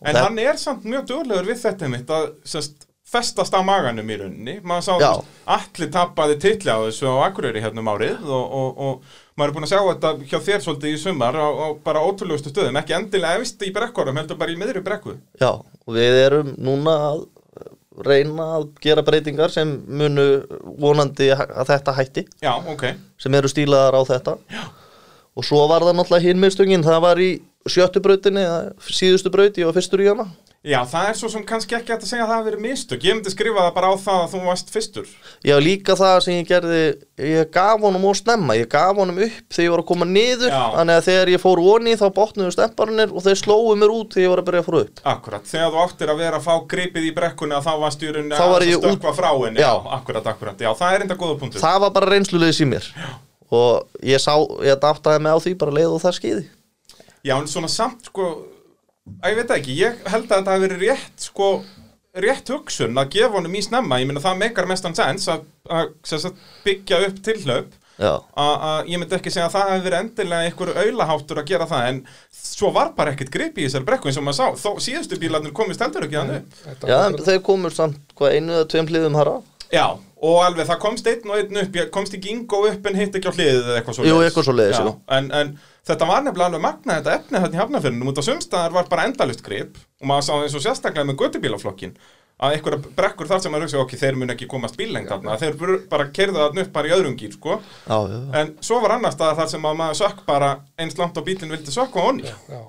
En hann er samt mjög duglegur við þetta mitt að sest, festast á maganum í rauninni. Maður sá Já. þess allir tappaði titli á þessu á Akureyri hérna um árið og, og, og maður er búin að sjá þetta hjá þér svolítið í sumar á, á bara ótrúlegustu stöðum. Ekki endilega efst í brekkorum, heldur bara í miðri brekku. Já, og við erum núna að reyna að gera breytingar sem munu vonandi að þetta hætti. Já, ok, sem eru stílaðar á þetta. Já. og svo var það náttúrulega hinmistungin það var í sjöttu brautinni síðustu brauti og fyrstur í hana já það er svo sem kannski ekki hægt að segja að það hafi verið mistök, ég myndi skrifa það bara á það að þú varst fyrstur. Já, líka það sem ég gerði ég gaf honum og snemma, ég gaf honum upp þegar ég var að koma niður, Já. þannig að þegar ég fór onni þá botnuðu stemparnir og þeir slóu mér út þegar ég var að byrja að fóra upp. Akkurat, þegar þú áttir að vera að fá gripið í brekkunni að þá var ég að stökkva frá henni. Já. akkurat, akkurat, já, það er enda góða punktur. Það var bara reynslulegis í mér. Og ég sá, ég dáttaði mig á því bara leið og það skýði. Já, en svona samt, sko, ég veit ekki, ég held að þetta hafi verið rétt, sko, rétt hugsun að gefa honum í snemma, ég meina það meikar mestan sens að, að sagt, byggja upp tilhlaup, Já, að að ég myndi ekki segja að það hafi verið endilega einhver aulaháttur að gera það, en svo var bara ekkert grip í þessar brekku eins og maður sá, þó síðustu bílarnir komist heldur ekki upp. Þetta Já en þeir komur samt hvað einu eða tveim hliðum hara Já, og alveg það komst einn og einn upp, ég komst ekki Ingo upp en hitt ekki á hliðið eða eitthvað svo Jú, eitthvað svoleiðis, Já, jú. en, en þetta var nefnilega alveg magna þetta efni þetta í hafnafyrnum, út á sumstaðar var bara endalust grip og maður sá eins og sérstaklega með göttubílaflokkin að einhverja brekkur þar sem maður hugsa, ok, þeir mun ekki komast bíllengt þarna, þeir bara kerðu þarna upp bara í öðrum gýr, sko, en svo var annar staðar þar sem að maður sökk bara eins langt á bílinn vildi sökka honni. já,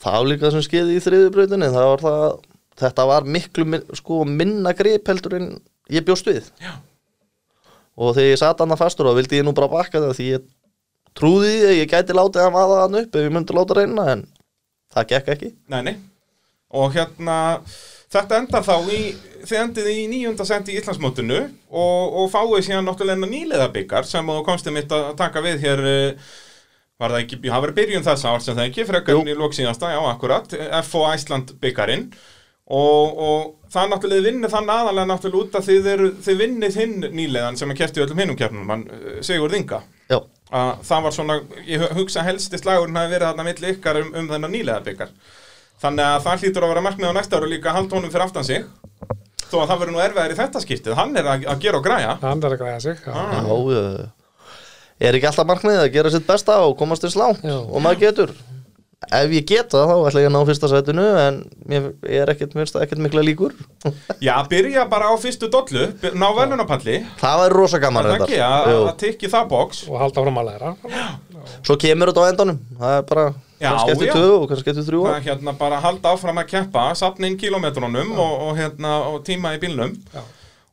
Það var líka það sem skeiði í þriðu brautinni það var það, þetta var miklu sko, minna grip heldur en ég bjóst við. Já. og þegar ég satt annað fastur þá vildi ég nú bara bakka það því ég trúði því að ég gæti látið að vaða hann upp ef ég myndi láta reyna en það gekk ekki. Nei, nei. Og hérna, þetta endar þá í, þið endið í nýjunda sendi í Íslandsmótinu og, og fáið síðan náttúrulega nýleðabikar sem þú komst mitt að taka við hér, eh, var það ekki, það var byrjun þessa árs sem það ekki, frekar Jú. í lók síðasta, já, akkurat, FO Æsland byggarinn og, og það náttúrulega vinnir þann aðalega náttúrulega út að þið, eru, þið vinnið hinn nýleðan sem er kert í öllum hinnum keppnum, hann eh, Sigurð Inga. Já, að það var svona, ég hu- hugsa helsti slagurinn hafi verið þarna milli ykkar um, um þennan nýlega byggar þannig að það hlýtur að vera markmið á næsta ára líka að halda honum fyrir aftan sig þó að það verður nú erfiðar í þetta skiptið hann er að, að gera og græja hann er að græða sig. Ah. já. Er ekki alltaf markmiðið að gera sitt besta og komast slátt Já. og maður getur Ef ég geta þá ætla ég að ná fyrsta sætinu en mér er ekkert, mikla líkur. Já, byrja bara á fyrstu dollu ná velunapalli Það er rosa gaman það ekki að, tikki það box. Og halda fram að læra. Svo kemur þetta á endanum. Það er bara, Já, kannski eftir tvö og kannski eftir þrjú er hérna bara halda áfram að keppa sapna inn kilometrunum og, og, hérna, og tíma í bílnum. Já,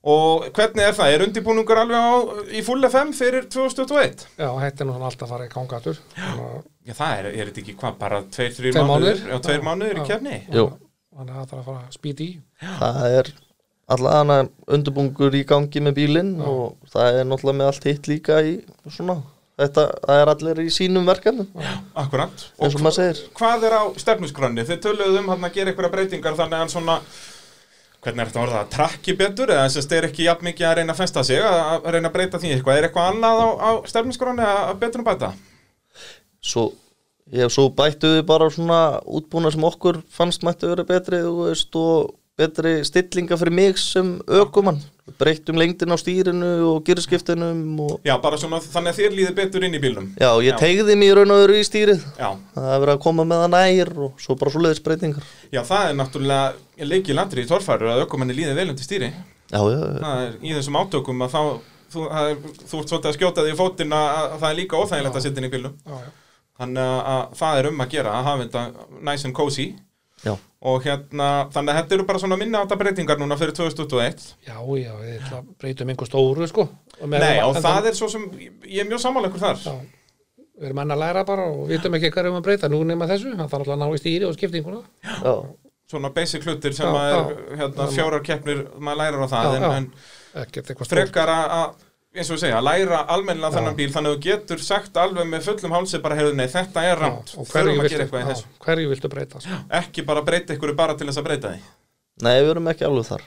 og hvernig er það, er undirbúningur alveg á, í full FM fyrir 2021? já þetta er nú svona alltaf að fara í gangatur Já, það er, er þetta ekki hvað, bara tveir, mánuðir? mánuðir. Já, tveir Já. mánuðir í Já. kefni? Jú. þannig að það þarf að fara að spýta í Það er allavega undirbúngur í gangi með bílinn og það er náttúrulega með allt hitt líka í svona Þetta, það er allir í sínum verkefnum Akkurat. eins og maður segir hvað er á stefnusgrunni? Þið töluðu um hann að gera einhverja hvernig er þetta orðað, að trakki betur eða þess að þetta er ekki jafn mikið að reyna að festa sig, að, reyna að breyta því eitthvað. Er eitthvað annað á, á stefnusgrunni að, betur um bæta? Svo, ég, svo bættu við bara svona útbúna sem okkur fannst mættu vera betri þú veist, og betri stillinga fyrir mig sem ökumann breyttum lengdin á stýrinu og gyrskiptinum og Já, bara svona þannig að þér líður betur inn í bílnum. já, ég Já. tegði mér í raun og veru í stýrið Já, það er verið að koma með það nær og svo bara svo leiðis breytingar já, það er náttúrulega leikið landri í torfæru að ökumenni líði vel undir stýri. já, já, já, Það er í þessum átökum að þá, þú, það er, þú ert svolítið að skjóta því fótinn að, að það er líka óþægilegt að sitja inn í bílnum. já, já. Þannig að, að það er um að gera að hafa þetta nice and cozy já. og hérna, þannig að þetta eru bara svona minna átta breytingar núna fyrir 2021 já, já, við að breytum einhver stóru sko Og með- Nei, og það er svo sem, ég er mjög sammála ykkur þar Já, við erum enn að læra bara og vitum ekki hvað erum að breyta nú nema þessu, það þarf alltaf að ná í stýri og skiptinguna já. svona basic hlutir sem Já, að er, hérna, fjórar keppnir maður lærir á það, Já, en, já. en ekkert eitthvað stórt. frekar að, að eins og við segja, að læra almennilega Já. þennan bíl þannig að þú getur sagt alveg með fullum hálsi bara, heyrðu, nei, þetta er rámt hverju viltu, hverju viltu breyta sko? ekki bara breyta ykkur bara til þess að breyta því. Nei, við erum ekki alveg þar.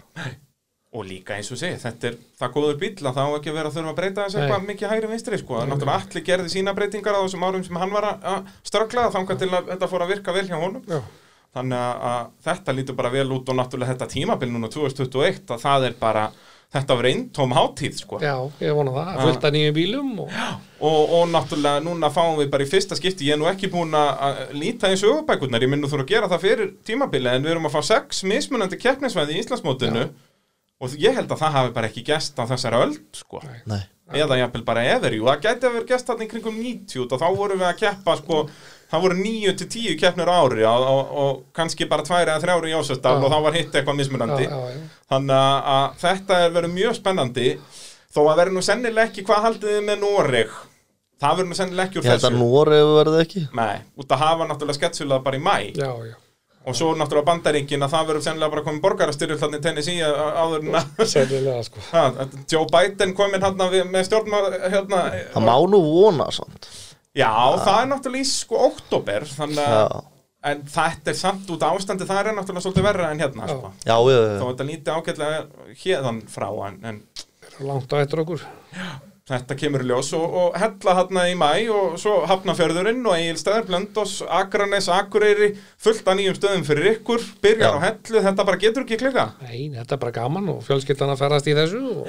Og líka eins og segja, þetta er það góður bíl að þá á ekki vera að þurfa að breyta þess Nei. eitthvað mikið hægri vinstri sko, er náttúrulega allir gerði sína breytingar á þessum árum sem hann var að- ströggla þangað til að þetta fór að virka vel hjá honum. Já, þannig að, að þetta lítur bara vel út og náttúrulega þetta tímabil núna 2021 að það er bara, þetta var eintóm hátíð sko. Já, ég vona það, fullt af nýjum bílum og og, og náttúrulega núna fáum við bara í fyrsta skipti, ég er nú ekki búin að að líta í sögubækurnar, ég minn nú þurfa að gera það fyrir tímabili en við erum að fá sex mismunandi keppnisvæði í Íslandsmótinu og ég held að það hafi bara ekki gest á þessari öld sko. Nei, eða jafnvel bara ever, jú, það gæti að vera gest þarna í kringum 90 og þá vorum við að keppa sko, það voru 9 til 10 keppnir á ári og, og, og kannski bara 2 eða 3 ári í Jósesdal Já. og þá var hitt eitthvað mismunandi. Þannig að, að þetta er verið mjög spennandi þó að verið nú sennilega ekki hvað haldið þið með Noreg? Það verið nú sennilega ekki úr að þessu. Noregu verði ekki. Nei, út að hafa náttúrulega sketsulað bara í mæ já, já. og svo náttúrulega bandaríkin að það verður sennilega bara komið borgarastyrjöld þannig Tennessee á- áður að sko. Ha, að Joe Biden kominn hérna með stjórnmál hérna, Já, það er náttúrulega í sko oktober þannig að en þetta er samt út af ástandi það er náttúrulega svolítið verra en hérna Já. sko. já, já, þó já. þetta líti ágætlega hérðan frá en, en langt á eftir okkur. þetta kemur í ljós og, og hella hérna í mæ og svo Hafnafjörðurinn og Egilstaðar, Blöndós, Akranes, Akureyri fullt af nýjum stöðum fyrir ykkur byrjar Já. á hellu, þetta bara getur ekki klika Nei, þetta er bara gaman og fjölskyldan að ferðast í þessu og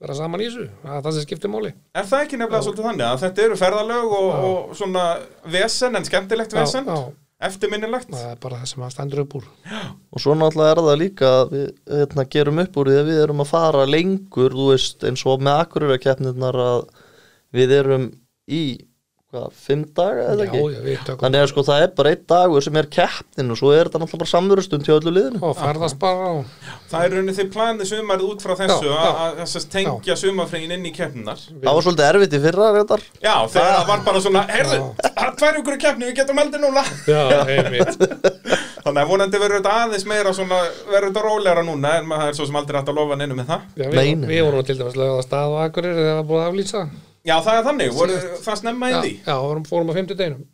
vera saman í þessu. Það er það sem skiptir máli. Er það ekki nefnilega svolítið þannig að þetta eru ferðalög og, og svona vesen en skemmtilegt vesen, já. eftirminnilegt Það er bara það sem að stendur upp úr. Og svo náttúrulega er það líka að við hérna, gerum upp úr því að við erum að fara lengur, þú veist, eins og með akkurýrakeppnirnar að við erum í, hvað, fimm daga eða Já, ekki? já, við tökum Þannig að sko það er bara einn dagur sem er keppnin og svo er þetta náttúrulega bara samverustund hjá öllu liðinu. og ferðast bara og Það er rauninni þið planið sumarið út frá þessu að- tengja sumarfregin inn í keppninar Það var svolítið erfitt í fyrra reyndar. Já, þegar það var bara svona, heyrðu, það er tvær ykkur í keppni, við getum aldrei núna. Já, einmitt. Þannig að vonandi verður þetta aðeins meira svona, verður þetta rólegra núna en maður er svo sem aldrei Já, við, við það var er þannig, voru það snemma í því já, vorum, fórum á 50 deginum.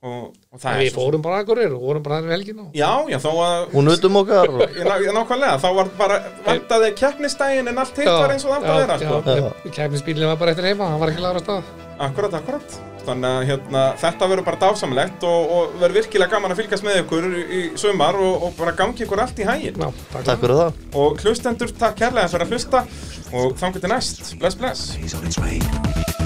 Og, og það við er svo fórum bara Akureyri og vorum bara helgin á. Já, já, þó að Hún utum okkar og Ég ná- ég nákvæmlega, þá var bara vantaði keppnistægin en allt hitt var eins og það átti að vera sko. Já, kæfnisbílinn var bara eftir heima, hann var ekki lagur á stað. Akkurat, akkurat Þannig að hérna, þetta verður bara dásamlegt og, og verður virkilega gaman að fylgjast með ykkur í, sumar og, og bara gangi ykkur allt í hægin Já, takk. takk fyrir það. og hlustendur, takk kærlega fyrir að hlusta og þangur til næst, bless bless